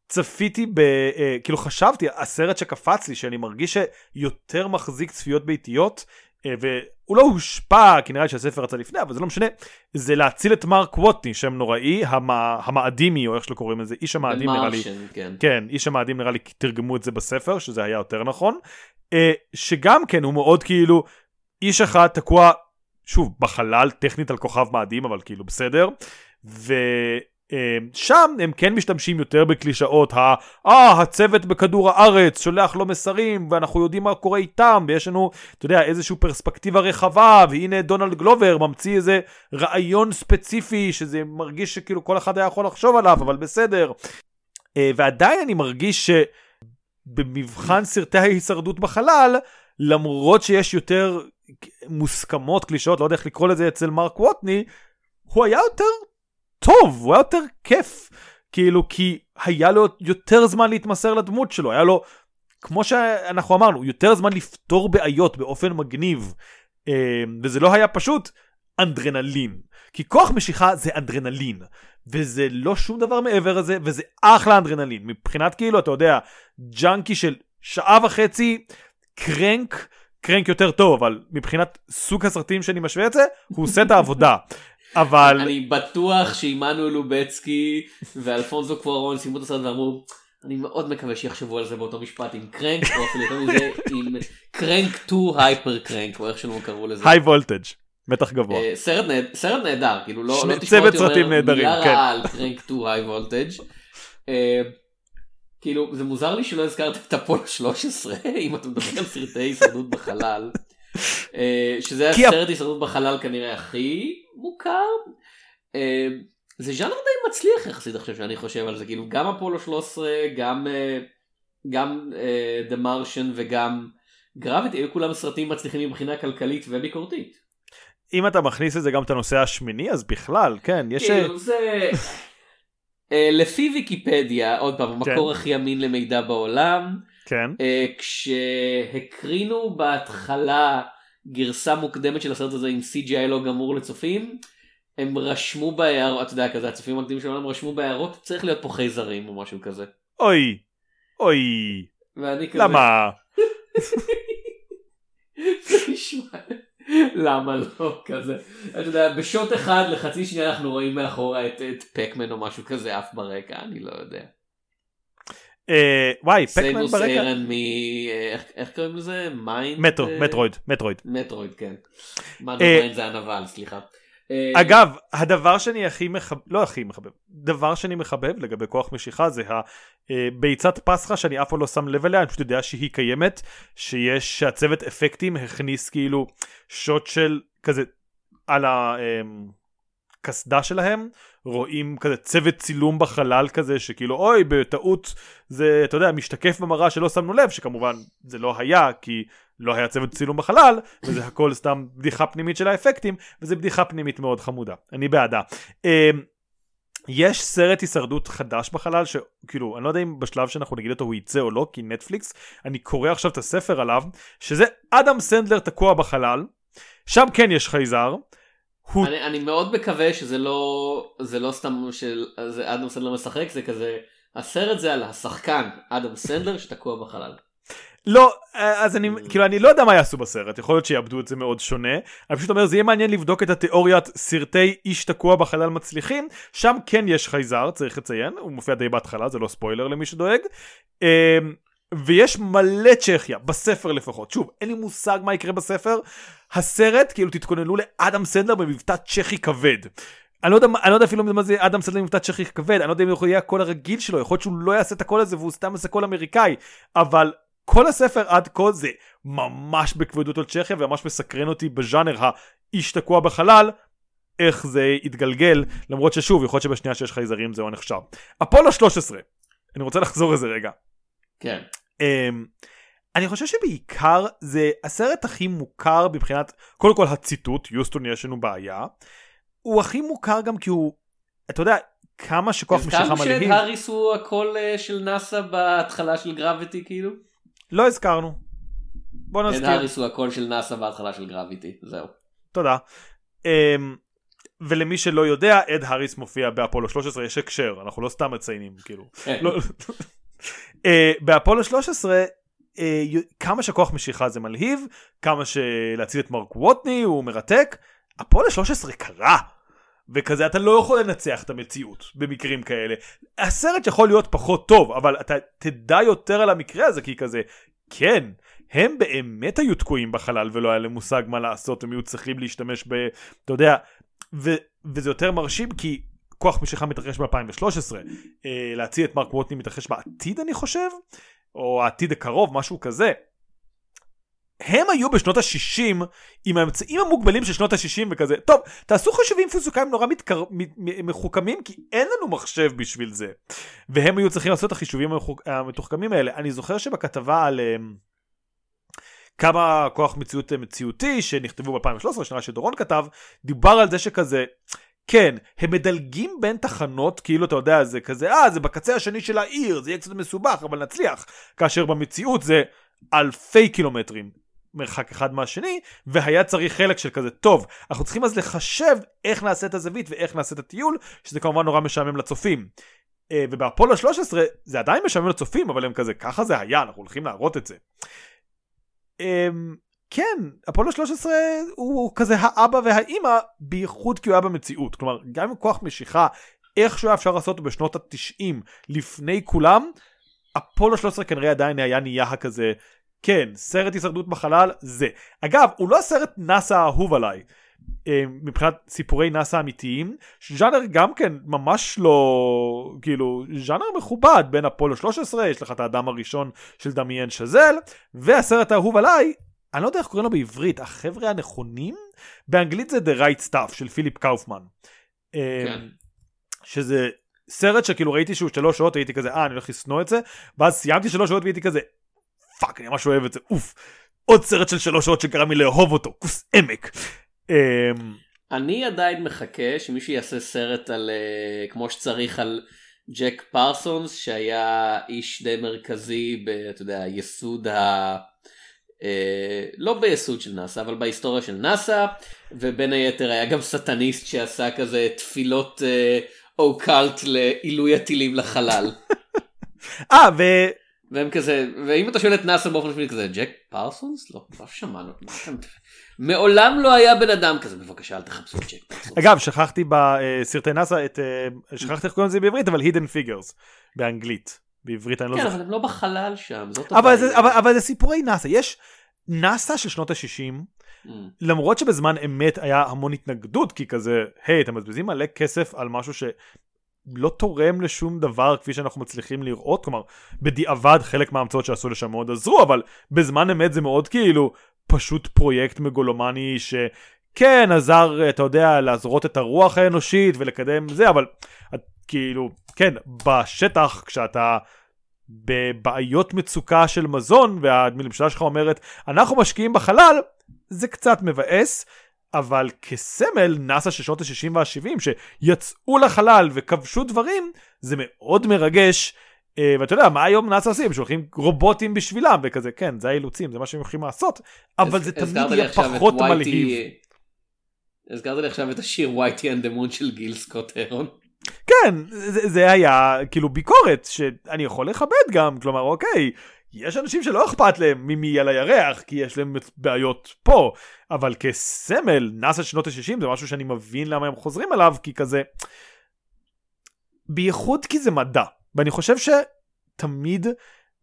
צפיתי ב... אה, כאילו חשבתי, הסרט שקפץ לי, שאני מרגיש שיותר מחזיק צפיות ביתיות, אה, והוא לא הושפע, כי נראה לי שהספר יצא לפני, אבל זה לא משנה, זה להציל את מרק ווטני, שם נוראי, המ... המאדימי, או איך שלא קוראים לזה, איש המאדים נראה לי. כן. כן, איש המאדים נראה לי תרגמו את זה בספר, שזה היה יותר נכון. אה, שגם כן הוא מאוד כאילו, איש אחד תקוע, שוב, בחלל, טכנית על כוכב מאדים, אבל כאילו בסדר. ושם הם כן משתמשים יותר בקלישאות, ה- אה, הצוות בכדור הארץ שולח לו מסרים, ואנחנו יודעים מה קורה איתם, ויש לנו, אתה יודע, איזושהי פרספקטיבה רחבה, והנה דונלד גלובר ממציא איזה רעיון ספציפי, שזה מרגיש שכאילו כל אחד היה יכול לחשוב עליו, אבל בסדר. אה, ועדיין אני מרגיש שבמבחן סרטי ההישרדות בחלל, למרות שיש יותר מוסכמות, קלישאות, לא יודע איך לקרוא לזה אצל מרק ווטני, הוא היה יותר טוב, הוא היה יותר כיף. כאילו, כי היה לו יותר זמן להתמסר לדמות שלו, היה לו, כמו שאנחנו אמרנו, יותר זמן לפתור בעיות באופן מגניב. אה, וזה לא היה פשוט אנדרנלין. כי כוח משיכה זה אדרנלין. וזה לא שום דבר מעבר לזה, וזה אחלה אדרנלין. מבחינת כאילו, אתה יודע, ג'אנקי של שעה וחצי, Crank, Crank יותר טוב, אבל מבחינת סוג הסרטים שאני משווה את זה, הוא עושה את העבודה. אבל... אני בטוח שעמנואל לובצקי ואלפונסו קוארון סיימו את הסרט ואמרו אני מאוד מקווה שיחשבו על זה באותו משפט עם Crank או אפילו יותר מזה עם Crank 2 Hyper Crank או איך שלא קראו לזה. High Voltage, מתח גבוה. אה, סרט נהד- סרט נהדר כאילו לא לא תשמע אותי אומר מילה כן. רעה על קרנק 2 היי וולטג'. אה, כאילו זה מוזר לי שלא הזכרת את אפולו 13 אם אתה מדבר על סרטי הישרדות בחלל. אה, שזה הסרט הישרדות בחלל כנראה הכי מוכר. אה, זה ז'אנר די מצליח יחסית עכשיו שאני חושב על זה כאילו גם אפולו 13 גם אה, גם אה, The Martian וגם גרביטי היו כולם סרטים מצליחים מבחינה כלכלית וביקורתית. אם אתה מכניס לזה גם את הנושא השמיני אז בכלל כן יש כאילו זה אה, לפי ויקיפדיה עוד פעם המקור הכי אמין למידע בעולם כן אה, כשהקרינו בהתחלה גרסה מוקדמת של הסרט הזה עם CGI לא גמור לצופים הם רשמו בהערות אתה יודע כזה הצופים המקדימים שלנו רשמו בהערות צריך להיות פה חייזרים או משהו כזה. אוי אוי ואני כזה למה למה לא כזה אתה יודע בשוט אחד לחצי שנייה אנחנו רואים מאחורה את, את Pac-Man או משהו כזה עף ברקע אני לא יודע. אה, וואי Pac-Man ברקע ארן מ... אה, איך- איך קוראים לזה? מיינד? מטרו אה, Metroid Metroid Metroid כן. אה, מיינד זה הנבל סליחה. אה, אגב הדבר שאני הכי מחבב לא הכי מחבב דבר שאני מחבב לגבי כוח משיכה זה הביצת פסחא שאני אף פעם לא שם לב אליה אני פשוט יודע שהיא קיימת שיש שהצוות אפקטים הכניס כאילו שוט של כזה על הקסדה שלהם רואים כזה צוות צילום בחלל כזה שכאילו אוי בטעות זה אתה יודע משתקף במראה שלא שמנו לב שכמובן זה לא היה כי לא היה צוות צילום בחלל וזה הכל סתם בדיחה פנימית של האפקטים וזה בדיחה פנימית מאוד חמודה אני בעדה. אמ, יש סרט הישרדות חדש בחלל שכאילו אני לא יודע אם בשלב שאנחנו נגיד אותו הוא יצא או לא כי נטפליקס אני קורא עכשיו את הספר עליו שזה אדם סנדלר תקוע בחלל שם כן יש חייזר. הוא אני, אני מאוד מקווה שזה לא זה לא סתם של זה אדם סנדלר משחק זה כזה הסרט זה על השחקן אדם סנדלר שתקוע בחלל. לא, אז אני, כאילו, אני לא יודע מה יעשו בסרט, יכול להיות שיעבדו את זה מאוד שונה. אני פשוט אומר, זה יהיה מעניין לבדוק את התיאוריית סרטי איש תקוע בחלל מצליחים, שם כן יש חייזר, צריך לציין, הוא מופיע די בהתחלה, זה לא ספוילר למי שדואג. ויש מלא צ'כיה, בספר לפחות. שוב, אין לי מושג מה יקרה בספר. הסרט, כאילו, תתכוננו לאדם סנדלר במבטא צ'כי כבד. אני לא יודע, אני לא יודע אפילו מה זה אדם סנדלר במבטא צ'כי כבד, אני לא יודע אם הוא יהיה הקול הרגיל שלו, יכול להיות שהוא לא יעשה את הקול הזה והוא סתם יעשה קול אמריקאי, אבל כל הספר עד כה זה ממש בכבדות על צ'כיה וממש מסקרן אותי בז'אנר האיש תקוע בחלל, איך זה יתגלגל, למרות ששוב, יכול להיות שבשנייה שיש חייזרים זה לא נחשב. אפולו 13, אני רוצה לחזור לזה רגע. כן. אמ, אני חושב שבעיקר זה הסרט הכי מוכר מבחינת, קודם כל הציטוט, יוסטון יש לנו בעיה, הוא הכי מוכר גם כי הוא, אתה יודע, כמה שכוח משיכה הזכרנו מלהיב, שהאריס הוא הקול אה, של נאסא בהתחלה של גרביטי כאילו? לא הזכרנו. בוא נזכיר. האריס הוא הקול של נאסא בהתחלה של גרביטי זהו. תודה. Um, ולמי שלא יודע, אד האריס מופיע באפולו 13, יש הקשר, אנחנו לא סתם מציינים, כאילו. כן. לא, באפולו 13, uh, כמה שכוח משיכה זה מלהיב, כמה שלהציל את מרק ווטני הוא מרתק, אפולו 13 קרה. וכזה אתה לא יכול לנצח את המציאות במקרים כאלה. הסרט יכול להיות פחות טוב, אבל אתה תדע יותר על המקרה הזה, כי כזה, כן, הם באמת היו תקועים בחלל ולא היה להם מושג מה לעשות, הם היו צריכים להשתמש ב... אתה יודע, ו, וזה יותר מרשים כי כוח משיכה מתרחש ב-2013, אה, להציל את מרק ווטני מתרחש בעתיד אני חושב, או העתיד הקרוב, משהו כזה. הם היו בשנות ה-60 עם האמצעים המוגבלים של שנות ה-60 וכזה. טוב, תעשו חישובים פיזיקאים נורא מתקר... מחוכמים כי אין לנו מחשב בשביל זה. והם היו צריכים לעשות את החישובים. המתוחכמים האלה. אני זוכר שבכתבה על um, כמה כוח מציאות אה, מציאותי שנכתבו ב-2013, שנה שדורון כתב, דיבר על זה שכזה, כן, הם מדלגים בין תחנות, כאילו אתה יודע, זה כזה, אה, זה בקצה השני של העיר, זה יהיה קצת מסובך, אבל נצליח. כאשר במציאות זה אלפי קילומטרים מרחק אחד מהשני, והיה צריך חלק של כזה, טוב, אנחנו צריכים אז לחשב איך נעשה את הזווית ואיך נעשה את הטיול, שזה כמובן נורא משעמם לצופים. אה, ובאפולו 13 זה עדיין משעמם לצופים, אבל הם כזה, ככה זה היה, אנחנו הולכים להראות את זה. כן, אפולו 13 הוא כזה האבא והאימא, בייחוד כי הוא היה במציאות. כלומר, גם עם כוח משיכה, איכשהו היה אפשר לעשות בשנות ה-90 לפני כולם, אפולו 13 כנראה עדיין היה נהיה הכזה, כן, סרט הישרדות בחלל, זה. אגב, הוא לא הסרט נאסא האהוב עליי. אה, מבחינת סיפורי נאסא אמיתיים, ז'אנר גם כן ממש לא, כאילו, ז'אנר מכובד בין אפולו 13, יש לך את האדם הראשון של דמיין שזל, והסרט האהוב עליי, אני לא יודע איך קוראים לו בעברית, החבר'ה הנכונים? באנגלית זה The Right Stuff של פיליפ קאופמן. אה, כן. שזה סרט שכאילו ראיתי שהוא שלוש שעות, הייתי כזה, אה, אני הולך לשנוא את זה, ואז סיימתי שלוש שעות והייתי כזה, פאק, אני ממש אוהב את זה, אוף. עוד סרט של שלוש שעות שגרם לי לאהוב אותו, כוס עמק. אמ, אני עדיין מחכה שמישהו יעשה סרט על אה, כמו שצריך על ג'ק פרסונס שהיה איש די מרכזי ב... אתה יודע, יסוד ה... אה, לא ביסוד של נאסא אבל בהיסטוריה של נאסא ובין היתר היה גם סטניסט שעשה כזה תפילות אה, אוקולט לעילוי הטילים לחלל. אה, ו... והם כזה ואם אתה שואל את נאסא באופן רשמי כזה ג'ק פרסונס לא לא שמענו מעולם לא היה בן אדם כזה בבקשה אל תחפשו את ג'ק פרסונס. אגב, שכחתי בסרטי נאסא את... אה, שכחתי איך קוראים לזה בעברית, אבל Hidden Figures, באנגלית. בעברית אני לא כן זוכר. אבל הם לא בחלל שם זאת הבעיה. אבל- אבל זה סיפורי נאסא. יש נאסא של שנות ה-60, Mm. למרות שבזמן אמת היה המון התנגדות, כי כזה, היי, אתם מבזבזים מלא כסף על משהו שלא תורם לשום דבר כפי שאנחנו מצליחים לראות, כלומר, בדיעבד חלק מההמצאות שעשו לשם מאוד עזרו, אבל בזמן אמת זה מאוד כאילו פשוט פרויקט מגולומני שכן עזר, אתה יודע, להזרות את הרוח האנושית ולקדם זה, אבל כאילו, כן, בשטח כשאתה... בבעיות מצוקה של מזון והממשלה שלך אומרת אנחנו משקיעים בחלל זה קצת מבאס אבל כסמל נאסא של שנות ה-60 וה-70 שיצאו לחלל וכבשו דברים זה מאוד מרגש אה, ואתה יודע מה היום נאסא עושים שולחים רובוטים בשבילם וכזה כן זה האילוצים זה מה שהם יכולים לעשות אבל זה תמיד יהיה פחות מלהיב. הזכרת לי עכשיו את השיר Whitey and the Moon של גיל סקוט הרון. כן, זה, זה היה כאילו ביקורת שאני יכול לכבד גם, כלומר אוקיי, יש אנשים שלא אכפת להם ממי על הירח, כי יש להם בעיות פה, אבל כסמל, נאסא שנות ה-60 זה משהו שאני מבין למה הם חוזרים אליו, כי כזה, בייחוד כי זה מדע, ואני חושב שתמיד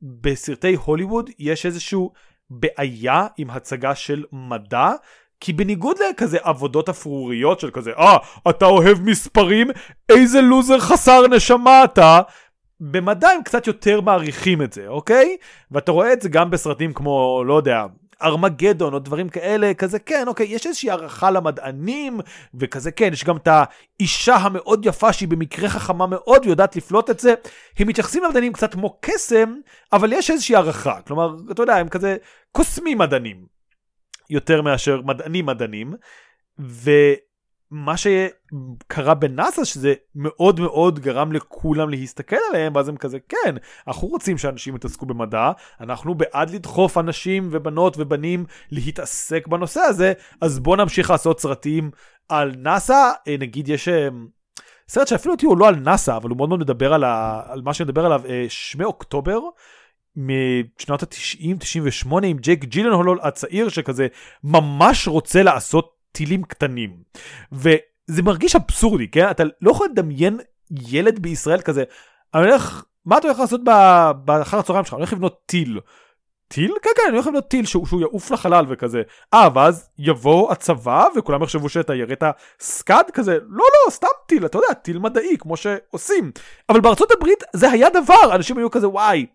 בסרטי הוליווד יש איזשהו בעיה עם הצגה של מדע, כי בניגוד לכזה עבודות אפרוריות של כזה, אה, אתה אוהב מספרים? איזה לוזר חסר נשמה אתה? במדע הם קצת יותר מעריכים את זה, אוקיי? ואתה רואה את זה גם בסרטים כמו, לא יודע, ארמגדון או דברים כאלה, כזה כן, אוקיי, יש איזושהי הערכה למדענים, וכזה כן, יש גם את האישה המאוד יפה שהיא במקרה חכמה מאוד ויודעת לפלוט את זה. הם מתייחסים למדענים קצת כמו קסם, אבל יש איזושהי הערכה. כלומר, אתה יודע, הם כזה קוסמים מדענים, יותר מאשר מדענים מדענים. ומה שקרה בנאסא שזה מאוד מאוד גרם לכולם להסתכל עליהם ואז הם כזה כן אנחנו רוצים שאנשים יתעסקו במדע אנחנו בעד לדחוף אנשים ובנות ובנים להתעסק בנושא הזה אז בוא נמשיך לעשות סרטים על נאסא אה, נגיד יש אה, סרט שאפילו אותי הוא לא על נאסא אבל הוא מאוד מאוד מדבר על, ה... על מה שמדבר עליו אה, שמי אוקטובר. משנות ה-90, 98 עם ג'ייק ג'ילנהול הצעיר שכזה ממש רוצה לעשות טילים קטנים. וזה מרגיש אבסורדי, כן? אתה לא יכול לדמיין ילד בישראל כזה, אני הולך, מה אתה הולך לעשות באחר הצהריים שלך? אני הולך לבנות טיל. טיל? כן, כן, אני הולך לבנות טיל שהוא, שהוא יעוף לחלל וכזה. אה, ואז יבוא הצבא וכולם יחשבו שאתה יראת סקאד כזה, לא, לא, סתם טיל, אתה יודע, טיל מדעי, כמו שעושים. אבל בארצות הברית זה היה דבר, אנשים היו כזה, וואי.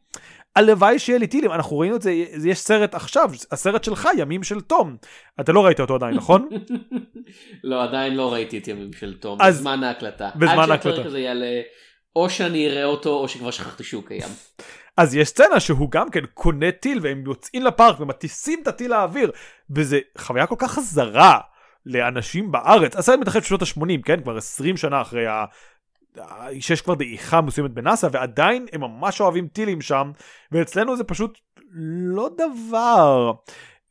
הלוואי שיהיה לי טילים, אנחנו ראינו את זה, יש סרט עכשיו, הסרט שלך, ימים של תום. אתה לא ראית אותו עדיין, נכון? לא עדיין לא ראיתי את ימים של תום אז- בזמן ההקלטה. בזמן עד שהפרק ההקלטה. הזה יעלה או שאני אראה אותו או שכבר שכחתי שהוא קיים. אז יש סצנה שהוא גם כן קונה טיל והם יוצאים לפארק ומטיסים את הטיל לאוויר, וזה חוויה כל כך זרה לאנשים בארץ. הסרט מתרחש בשנות ה-80, כן? כבר 20 שנה אחרי שיש כבר דעיכה מסוימת בנאסא ועדיין הם ממש אוהבים טילים שם ואצלנו זה פשוט לא דבר.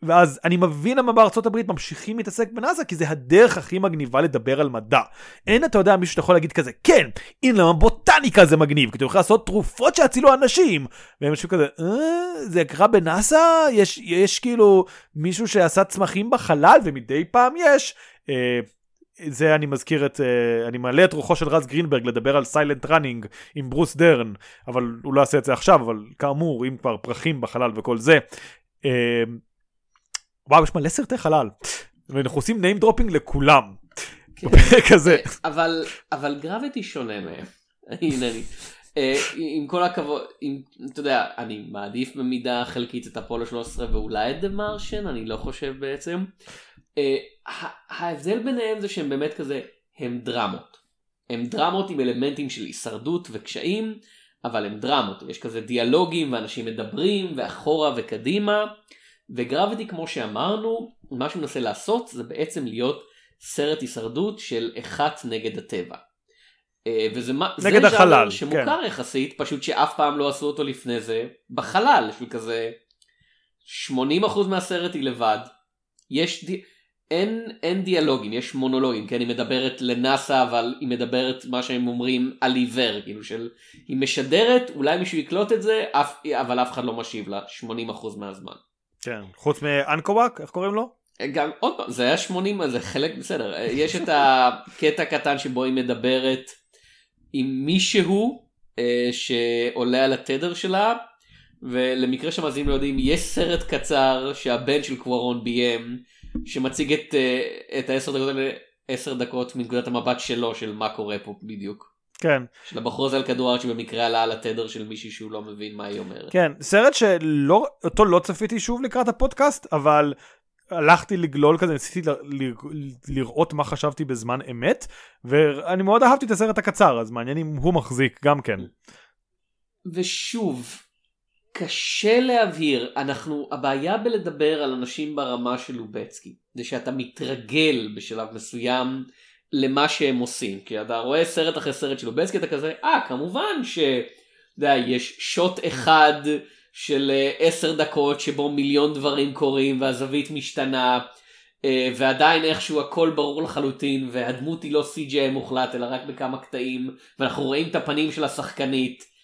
ואז אני מבין למה בארצות הברית ממשיכים להתעסק בנאסא כי זה הדרך הכי מגניבה לדבר על מדע. אין אתה יודע מישהו שאתה יכול להגיד כזה כן הנה למה בוטניקה זה מגניב כי אתה יכול לעשות תרופות שיצילו אנשים. והם יושבים כזה אה, זה קרה בנאסא יש יש כאילו מישהו שעשה צמחים בחלל ומדי פעם יש. אה, זה אני מזכיר את, אה, אני מעלה את רוחו של רז גרינברג לדבר על Silent Running עם ברוס דרן, אבל הוא לא יעשה את זה עכשיו, אבל כאמור, אם כבר פרחים בחלל וכל זה. אה, וואו, יש מלא סרטי חלל. ואנחנו עושים name dropping לכולם. כן. בפרק הזה. אבל אבל Gravity שונה מהם. הנה אני. אה, עם כל הכבוד, עם, אתה יודע, אני מעדיף במידה חלקית את אפולו 13 ואולי את דה מרשן, אני לא חושב בעצם. אה, ההבדל ביניהם זה שהם באמת כזה, הם דרמות. הם דרמות עם אלמנטים של הישרדות וקשיים, אבל הם דרמות. יש כזה דיאלוגים ואנשים מדברים ואחורה וקדימה. וגרביטי כמו שאמרנו, מה שהוא מנסה לעשות זה בעצם להיות סרט הישרדות של אחת נגד הטבע. אה, וזה זה נגד ז'אנר החלל, שמוכר יחסית, פשוט שאף פעם לא עשו אותו לפני זה, בחלל, של כזה 80% מהסרט היא לבד. יש. אין, אין דיאלוגים, יש מונולוגים, כן, היא מדברת לנאסא, אבל היא מדברת מה שהם אומרים על עיוור, כאילו של, היא משדרת, אולי מישהו יקלוט את זה, אף, אבל אף אחד לא משיב לה 80% מהזמן. כן, חוץ מאנקוואק, איך קוראים לו? גם עוד פעם זה היה 80 זה חלק בסדר יש את הקטע הקטן שבו היא מדברת עם מישהו אה, שעולה על התדר שלה ולמקרה שהמאזינים לא יודעים יש סרט קצר שהבן של קוורון ביים שמציג את, אה, את העשר דקות האלה 10 דקות מנקודת המבט שלו של מה קורה פה בדיוק. כן, של הבחור הזה על כדור הארץ שבמקרה עלה על התדר של מישהי שהוא לא מבין מה היא אומרת. כן, סרט שלא, אותו לא צפיתי שוב לקראת הפודקאסט, אבל הלכתי לגלול כזה, ניסיתי ל- ל- לראות מה חשבתי בזמן אמת, ואני מאוד אהבתי את הסרט הקצר, אז מעניין אם הוא מחזיק גם כן. ושוב, קשה להבהיר, אנחנו, הבעיה בלדבר על אנשים ברמה של לובצקי, זה שאתה מתרגל בשלב מסוים למה שהם עושים, כי אתה רואה סרט אחרי סרט של לובצקי, אתה כזה, אה, כמובן ש... אתה יודע, יש שוט אחד של אה, עשר דקות שבו מיליון דברים קורים והזווית משתנה. אה, ועדיין איכשהו הכל ברור לחלוטין והדמות היא לא CGI מוחלט אלא רק בכמה קטעים ואנחנו רואים את הפנים של השחקנית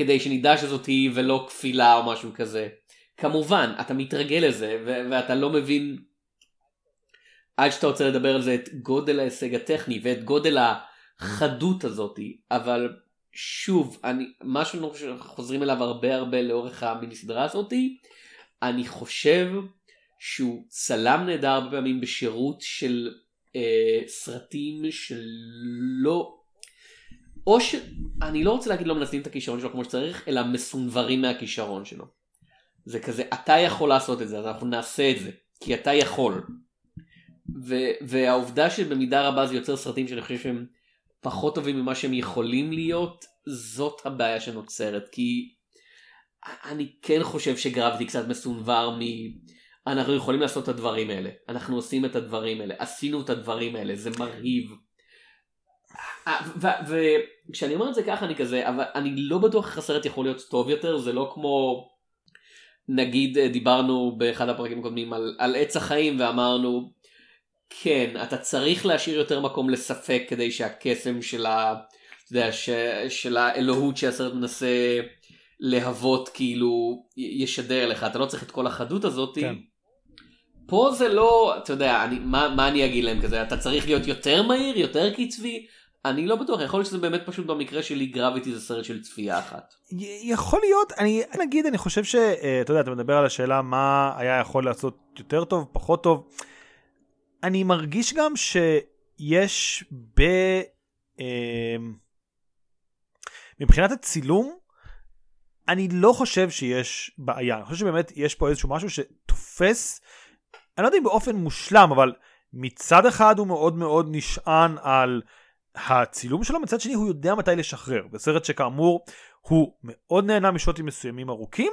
כדי שנדע שזאת היא ולא כפילה או משהו כזה. כמובן אתה מתרגל לזה ו- ואתה לא מבין עד שאתה רוצה לדבר על זה את גודל ההישג הטכני ואת גודל החדות הזאתי אבל שוב אני משהו שאנחנו חוזרים אליו הרבה הרבה לאורך המיני סדרה הזאתי אני חושב שהוא צלם נהדר הרבה פעמים בשירות של אה, סרטים שלא או שאני לא רוצה להגיד לא מנצלים את הכישרון שלו כמו שצריך אלא מסונברים מהכישרון שלו. זה כזה אתה יכול לעשות את זה אז אנחנו נעשה את זה כי אתה יכול. ו- והעובדה שבמידה רבה זה יוצר סרטים שאני חושב שהם פחות טובים ממה שהם יכולים להיות זאת הבעיה שנוצרת כי אני כן חושב שגרבתי קצת מסונבר מ... אנחנו יכולים לעשות את הדברים האלה, אנחנו עושים את הדברים האלה, עשינו את הדברים האלה, זה מרהיב. וכשאני אומר את זה ככה אני כזה, אבל אני לא בטוח איך הסרט יכול להיות טוב יותר, זה לא כמו נגיד דיברנו באחד הפרקים הקודמים על, על עץ החיים ואמרנו כן אתה צריך להשאיר יותר מקום לספק כדי שהקסם של, ה, אתה יודע, ש, של האלוהות שהסרט מנסה להוות כאילו ישדר לך אתה לא צריך את כל החדות הזאת. כן. פה זה לא אתה יודע אני, מה, מה אני אגיד להם כזה אתה צריך להיות יותר מהיר יותר קצבי אני לא בטוח יכול להיות שזה באמת פשוט במקרה שלי גרביטי זה סרט של צפייה אחת. יכול להיות, אני נגיד, אני חושב שאתה יודע, אתה מדבר על השאלה מה היה יכול לעשות יותר טוב, פחות טוב. אני מרגיש גם שיש ב... אה, מבחינת הצילום, אני לא חושב שיש בעיה, אני חושב שבאמת יש פה איזשהו משהו שתופס, אני לא יודע אם באופן מושלם, אבל מצד אחד הוא מאוד מאוד נשען על הצילום שלו, מצד שני הוא יודע מתי לשחרר. בסרט שכאמור הוא מאוד נהנה משוטים מסוימים ארוכים,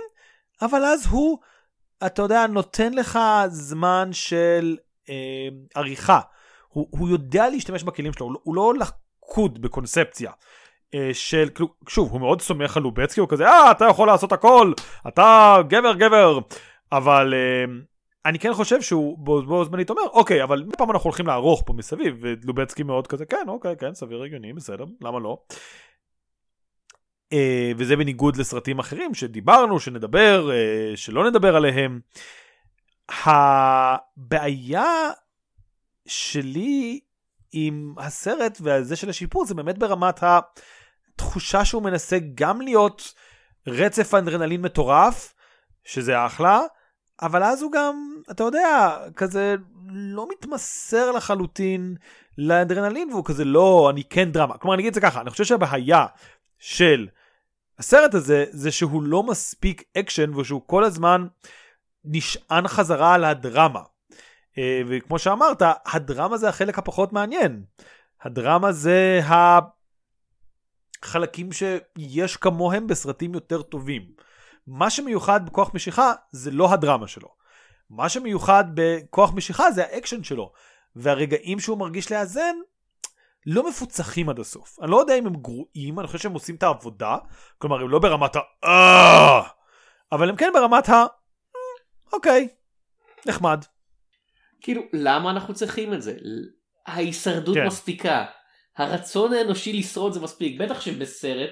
אבל אז הוא, אתה יודע, נותן לך זמן של אה, עריכה. הוא, הוא יודע להשתמש בכלים שלו, הוא לא, הוא לא לכוד בקונספציה. אה, של, כאילו, שוב, הוא מאוד סומך על לובצקי, הוא כזה, אה, אתה יכול לעשות הכל, אתה גבר גבר, אבל אה, אני כן חושב שהוא בו, בו זמנית אומר, אוקיי, אבל מדי פעם אנחנו הולכים לערוך פה מסביב, ולובצקי מאוד כזה, כן, אוקיי, כן, סביר הגיוני, בסדר, למה לא? אה, וזה בניגוד לסרטים אחרים שדיברנו, שנדבר, אה, שלא נדבר עליהם. הבעיה שלי עם הסרט והזה של השיפור זה באמת ברמת התחושה שהוא מנסה גם להיות רצף אנדרנלין מטורף, שזה אחלה, אבל אז הוא גם, אתה יודע, כזה לא מתמסר לחלוטין לאדרנלין, והוא כזה לא, אני כן דרמה. כלומר, אני אגיד את זה ככה, אני חושב שהבעיה של הסרט הזה, זה שהוא לא מספיק אקשן, ושהוא כל הזמן נשען חזרה על הדרמה. אה, וכמו שאמרת, הדרמה זה החלק הפחות מעניין. הדרמה זה החלקים שיש כמוהם בסרטים יותר טובים. מה שמיוחד בכוח משיכה זה לא הדרמה שלו. מה שמיוחד בכוח משיכה זה האקשן שלו. והרגעים שהוא מרגיש לאזן לא מפוצחים עד הסוף. אני לא יודע אם הם גרועים, אני חושב שהם עושים את העבודה. כלומר, הם לא ברמת ה... אה", אבל הם כן ברמת ה... אה, אוקיי, נחמד. כאילו, למה אנחנו צריכים את זה? ההישרדות כן. מספיקה. הרצון האנושי לשרוד זה מספיק. בטח שבסרט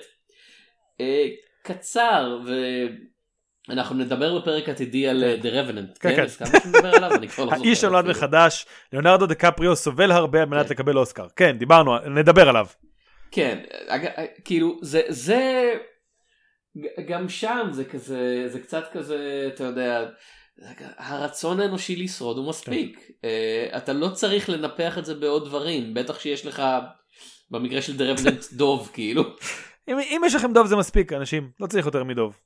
אה, קצר ואנחנו נדבר בפרק עתידי על כן. The Revenant. כן, כן. לא האיש שנולד מחדש, ליאונרדו דה קפריו סובל הרבה על מנת כן. לקבל אוסקר. כן, דיברנו, נדבר עליו. כן, כאילו זה, זה, גם שם זה כזה, זה קצת כזה, אתה יודע, הרצון האנושי לשרוד הוא מספיק. כן. Uh, אתה לא צריך לנפח את זה בעוד דברים, בטח שיש לך, במקרה של The Revenant דוב כאילו. אם, אם יש לכם דוב זה מספיק אנשים, לא צריך יותר מדוב.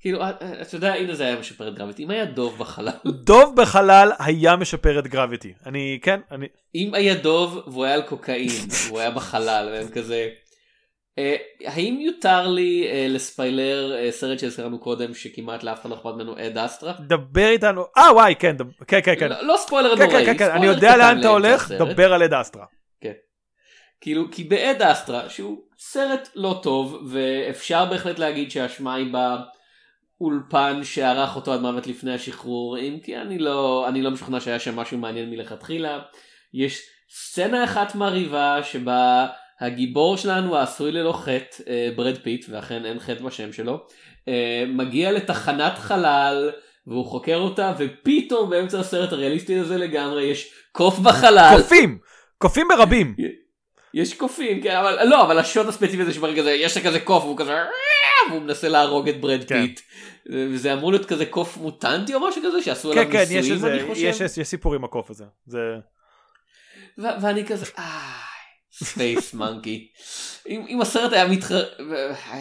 כאילו, אה, אה, אתה יודע, הנה זה היה משפר את גרביטי, אם היה דוב בחלל. דוב בחלל היה משפר את גרביטי. אני, כן, אני... אם היה דוב והוא היה על קוקאין, והוא היה בחלל, והם כזה... אה, האם יותר לי לספיילר סרט שהזכרנו קודם שכמעט לאף אחד לא אכפת ממנו אד אסטרה? דבר איתנו, אה וואי כן, כן כן כן. לא ספוילר כן, נוראי, כן, כן, אני יודע לאן אתה הולך, דבר על אד אסטרה. כאילו, כי באד אסטרה, שהוא סרט לא טוב, ואפשר בהחלט להגיד שהאשמה היא באולפן שערך אותו עד מוות לפני השחרור, אם כי אני לא, אני לא משוכנע שהיה שם משהו מעניין מלכתחילה. יש סצנה אחת מרהיבה שבה הגיבור שלנו העשוי ללא חטא, אה, ברד פיט, ואכן אין חטא בשם שלו, אה, מגיע לתחנת חלל, והוא חוקר אותה, ופתאום באמצע הסרט הריאליסטי הזה לגמרי יש קוף בחלל. קופים! קופים ברבים. יש קופים, כן, אבל לא, אבל השוט הספציפי הזה שברגע זה, יש כזה קוף, והוא כזה, והוא מנסה להרוג את ברד כן. פיט. וזה אמור להיות כזה קוף מוטנטי או משהו כזה, שעשו עליו כן, ניסויים, יש אני חושב. יש, יש, יש סיפור עם הקוף הזה. זה... ואני כזה. Space monkey. אם הסרט היה מתחר...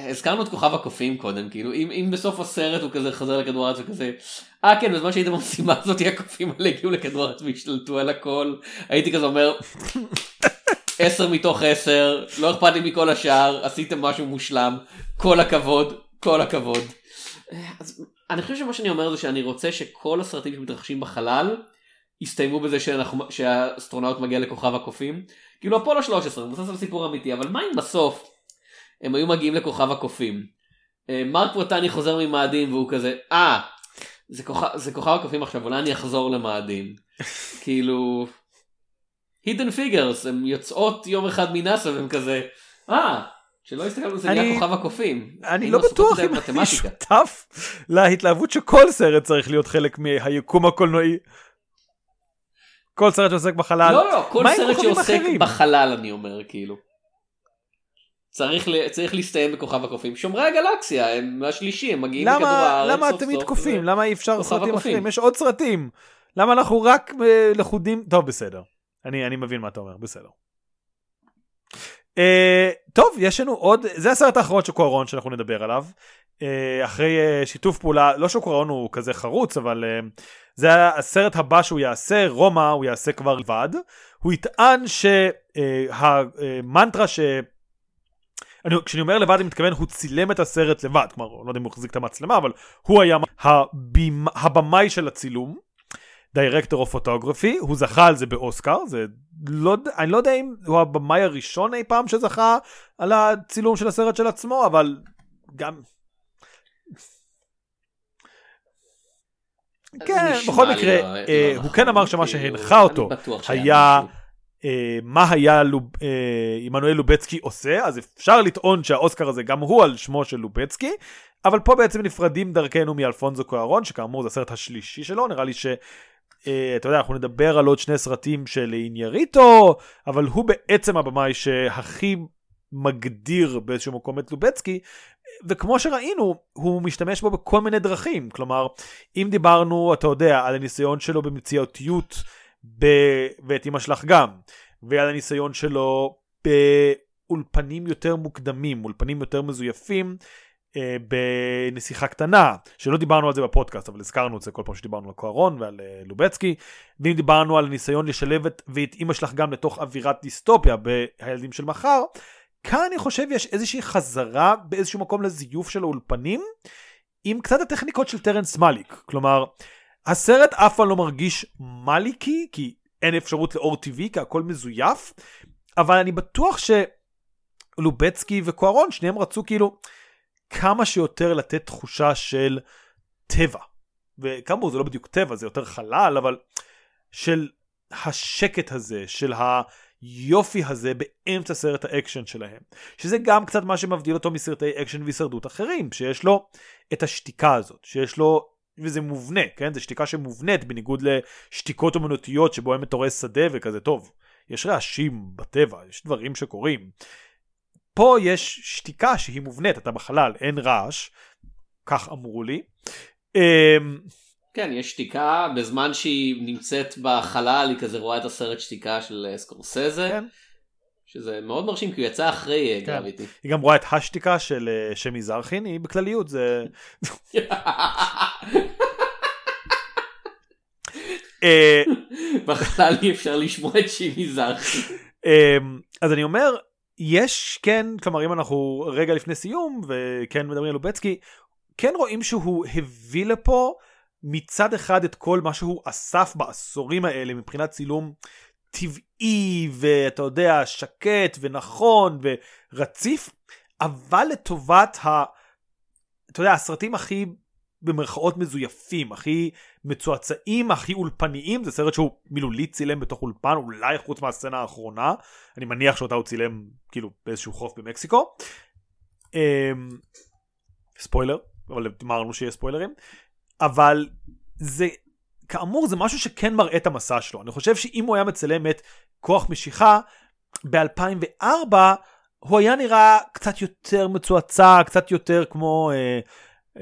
הזכרנו את כוכב הקופים קודם, כאילו, אם, אם בסוף הסרט הוא כזה חזר לכדור הארץ וכזה, אה כן, בזמן שהייתם במשימה הזאת הקופים האלה הגיעו לכדור הארץ והשתלטו על הכל, הייתי כזה אומר, עשר מתוך עשר, לא אכפת לי מכל השאר, עשיתם משהו מושלם, כל הכבוד, כל הכבוד. אז אני חושב שמה שאני אומר זה שאני רוצה שכל הסרטים שמתרחשים בחלל יסתיימו בזה שאנחנו, שהאסטרונאוט מגיע לכוכב הקופים. כאילו אפולו 13 מבוסס על סיפור אמיתי אבל מה אם בסוף הם היו מגיעים לכוכב הקופים. אה, מרק ווטני חוזר ממאדים והוא כזה אה זה כוכב, זה כוכב הקופים עכשיו אולי אני אחזור למאדים. כאילו Hidden Figures הן יוצאות יום אחד מנאסא והם כזה אה שלא הסתכלנו זה נהיה כוכב הקופים. אני לא בטוח אם אני שותף להתלהבות שכל סרט צריך להיות חלק מהיקום הקולנועי. כל סרט שעוסק בחלל. לא לא כל סרט שעוסק אחרים? בחלל אני אומר כאילו. צריך, צריך להסתיים בכוכב הקופים. שומרי הגלקסיה הם השלישי הם מגיעים למה, לכדור הארץ. למה תמיד קופים? למה אי אפשר סרטים אחרים? יש עוד סרטים. למה אנחנו רק אה, לכודים? טוב בסדר. אני, אני מבין מה אתה אומר בסדר. Uh, טוב יש לנו עוד זה הסרט האחרון של קוארון שאנחנו נדבר עליו. uh, אחרי uh, שיתוף פעולה לא שקוארון הוא כזה חרוץ אבל uh, זה הסרט הבא שהוא יעשה רומא הוא יעשה כבר לבד. הוא יטען שהמנטרה ש... אני, כשאני אומר לבד אני מתכוון הוא צילם את הסרט לבד. כלומר לא יודע אם הוא החזיק את המצלמה אבל הוא היה הבימ... הבמאי של הצילום דירקטור אוף פוטוגרפי, הוא זכה על זה באוסקר, זה לא, אני לא יודע אם הוא הבמאי הראשון אי פעם שזכה על הצילום של הסרט של עצמו, אבל גם... כן, בכל מקרה, לא, אה, לא הוא כן אמר שמה שהנחה אותו היה אה, מה היה לוב, אה, עמנואל לובצקי עושה, אז אפשר לטעון שהאוסקר הזה גם הוא על שמו של לובצקי, אבל פה בעצם נפרדים דרכנו מאלפונזו קוארון, שכאמור זה הסרט השלישי שלו, נראה לי ש... Uh, אתה יודע, אנחנו נדבר על עוד שני סרטים של אינייריטו, אבל הוא בעצם הבמאי שהכי מגדיר באיזשהו מקום את לובצקי, וכמו שראינו, הוא משתמש בו בכל מיני דרכים. כלומר, אם דיברנו, אתה יודע, על הניסיון שלו במציאותיות, ב... ואת אמא שלך גם, ועל הניסיון שלו באולפנים יותר מוקדמים, אולפנים יותר מזויפים, אה, בנסיכה קטנה, שלא דיברנו על זה בפודקאסט, אבל הזכרנו את זה כל פעם שדיברנו על קוארון ועל אה, לובצקי, ואם דיברנו על ניסיון לשלב את, ואת אימא שלך גם לתוך אווירת דיסטופיה ב"הילדים של מחר", כאן אני חושב יש איזושהי חזרה באיזשהו מקום לזיוף של האולפנים, עם קצת הטכניקות של טרנס מאליק. כלומר, הסרט אף פעם לא מרגיש מאליקי, כי אין אפשרות לאור טבעי, כי הכל מזויף, אבל אני בטוח שלובצקי וקוארון, שניהם רצו כאילו כמה שיותר לתת תחושה של טבע. וכאמור זה לא בדיוק טבע, זה יותר חלל, אבל של השקט הזה, של. היופי הזה באמצע סרט האקשן שלהם. שזה גם קצת מה שמבדיל אותו מסרטי אקשן והישרדות אחרים, שיש לו את השתיקה הזאת, שיש לו, וזה מובנה, כן? זו שתיקה שמובנית בניגוד לשתיקות אומנותיות שבו הם אתה שדה וכזה, טוב, יש רעשים בטבע, יש דברים שקורים. פה יש שתיקה שהיא מובנית, אתה בחלל, אין רעש, כך אמרו לי. אמ, כן, יש שתיקה, בזמן שהיא נמצאת בחלל היא כזה רואה את הסרט שתיקה של אה, סקורסזה. כן. שזה מאוד מרשים כי הוא יצא אחרי אה, כן. גרביטי. היא גם רואה את השתיקה של אה, שמי זרחין, היא בכלליות זה... בחלל אי אפשר לשמוע את שמי זרחין. אמ, אז אני אומר, יש כן, כלומר אם אנחנו רגע לפני סיום וכן מדברים על לובצקי, כן רואים שהוא הביא לפה מצד אחד את כל מה שהוא אסף בעשורים האלה מבחינת צילום טבעי ואתה יודע שקט ונכון ורציף אבל לטובת ה... אתה יודע הסרטים הכי במרכאות מזויפים הכי מצועצעים הכי אולפניים זה סרט שהוא מילולית צילם בתוך אולפן אולי חוץ מהסצנה האחרונה אני מניח שאותה הוא צילם כאילו באיזשהו חוף במקסיקו. אמ, ספוילר אבל אמרנו שיהיה ספוילרים אבל זה, כאמור, זה משהו שכן מראה את המסע שלו. אני חושב שאם הוא היה מצלם את כוח משיכה ב-2004, הוא היה נראה קצת יותר מצועצע, קצת יותר כמו אה,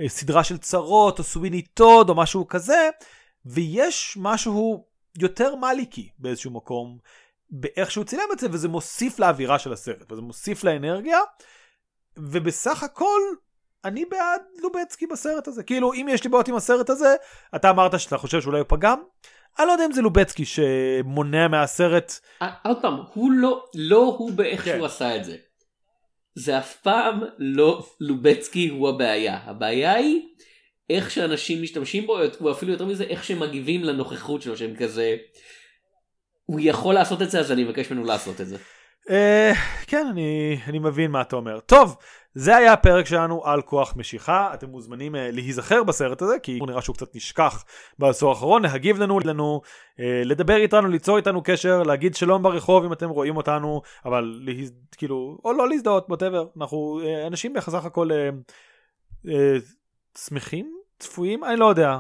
סדרה של צרות, או סוויני טוד, או משהו כזה, ויש משהו יותר מאליקי באיזשהו מקום, באיך שהוא צילם את זה, וזה מוסיף לאווירה של הסרט, וזה מוסיף לאנרגיה, ובסך הכל אני בעד לובצקי בסרט הזה. כאילו, אם יש לי בעיות עם הסרט הזה, אתה אמרת שאתה חושב שאולי הוא פגם. אני לא יודע אם זה לובצקי שמונע מהסרט. אה, עוד פעם, הוא לא, לא הוא באיך כן. שהוא עשה את זה. זה אף פעם לא לובצקי הוא הבעיה. הבעיה היא איך שאנשים משתמשים בו, או אפילו יותר מזה, איך שהם מגיבים לנוכחות שלו, שהם כזה... הוא יכול לעשות את זה, אז אני מבקש ממנו לעשות את זה. Uh, כן, אני מבין מה אתה אומר. טוב, זה היה הפרק שלנו על כוח משיכה, אתם מוזמנים uh, להיזכר בסרט הזה, כי הוא נראה שהוא קצת נשכח בעשור האחרון, להגיב לנו, לנו uh, לדבר איתנו, ליצור איתנו קשר, להגיד שלום ברחוב אם אתם רואים אותנו, אבל להז... כאילו, או לא להזדהות, ווטאבר, אנחנו uh, אנשים בסך הכל uh, uh, שמחים, צפויים, אני לא יודע,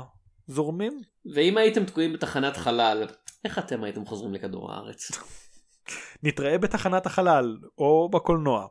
זורמים. ואם הייתם תקועים בתחנת חלל, איך אתם הייתם חוזרים לכדור הארץ? נתראה בתחנת החלל, או בקולנוע.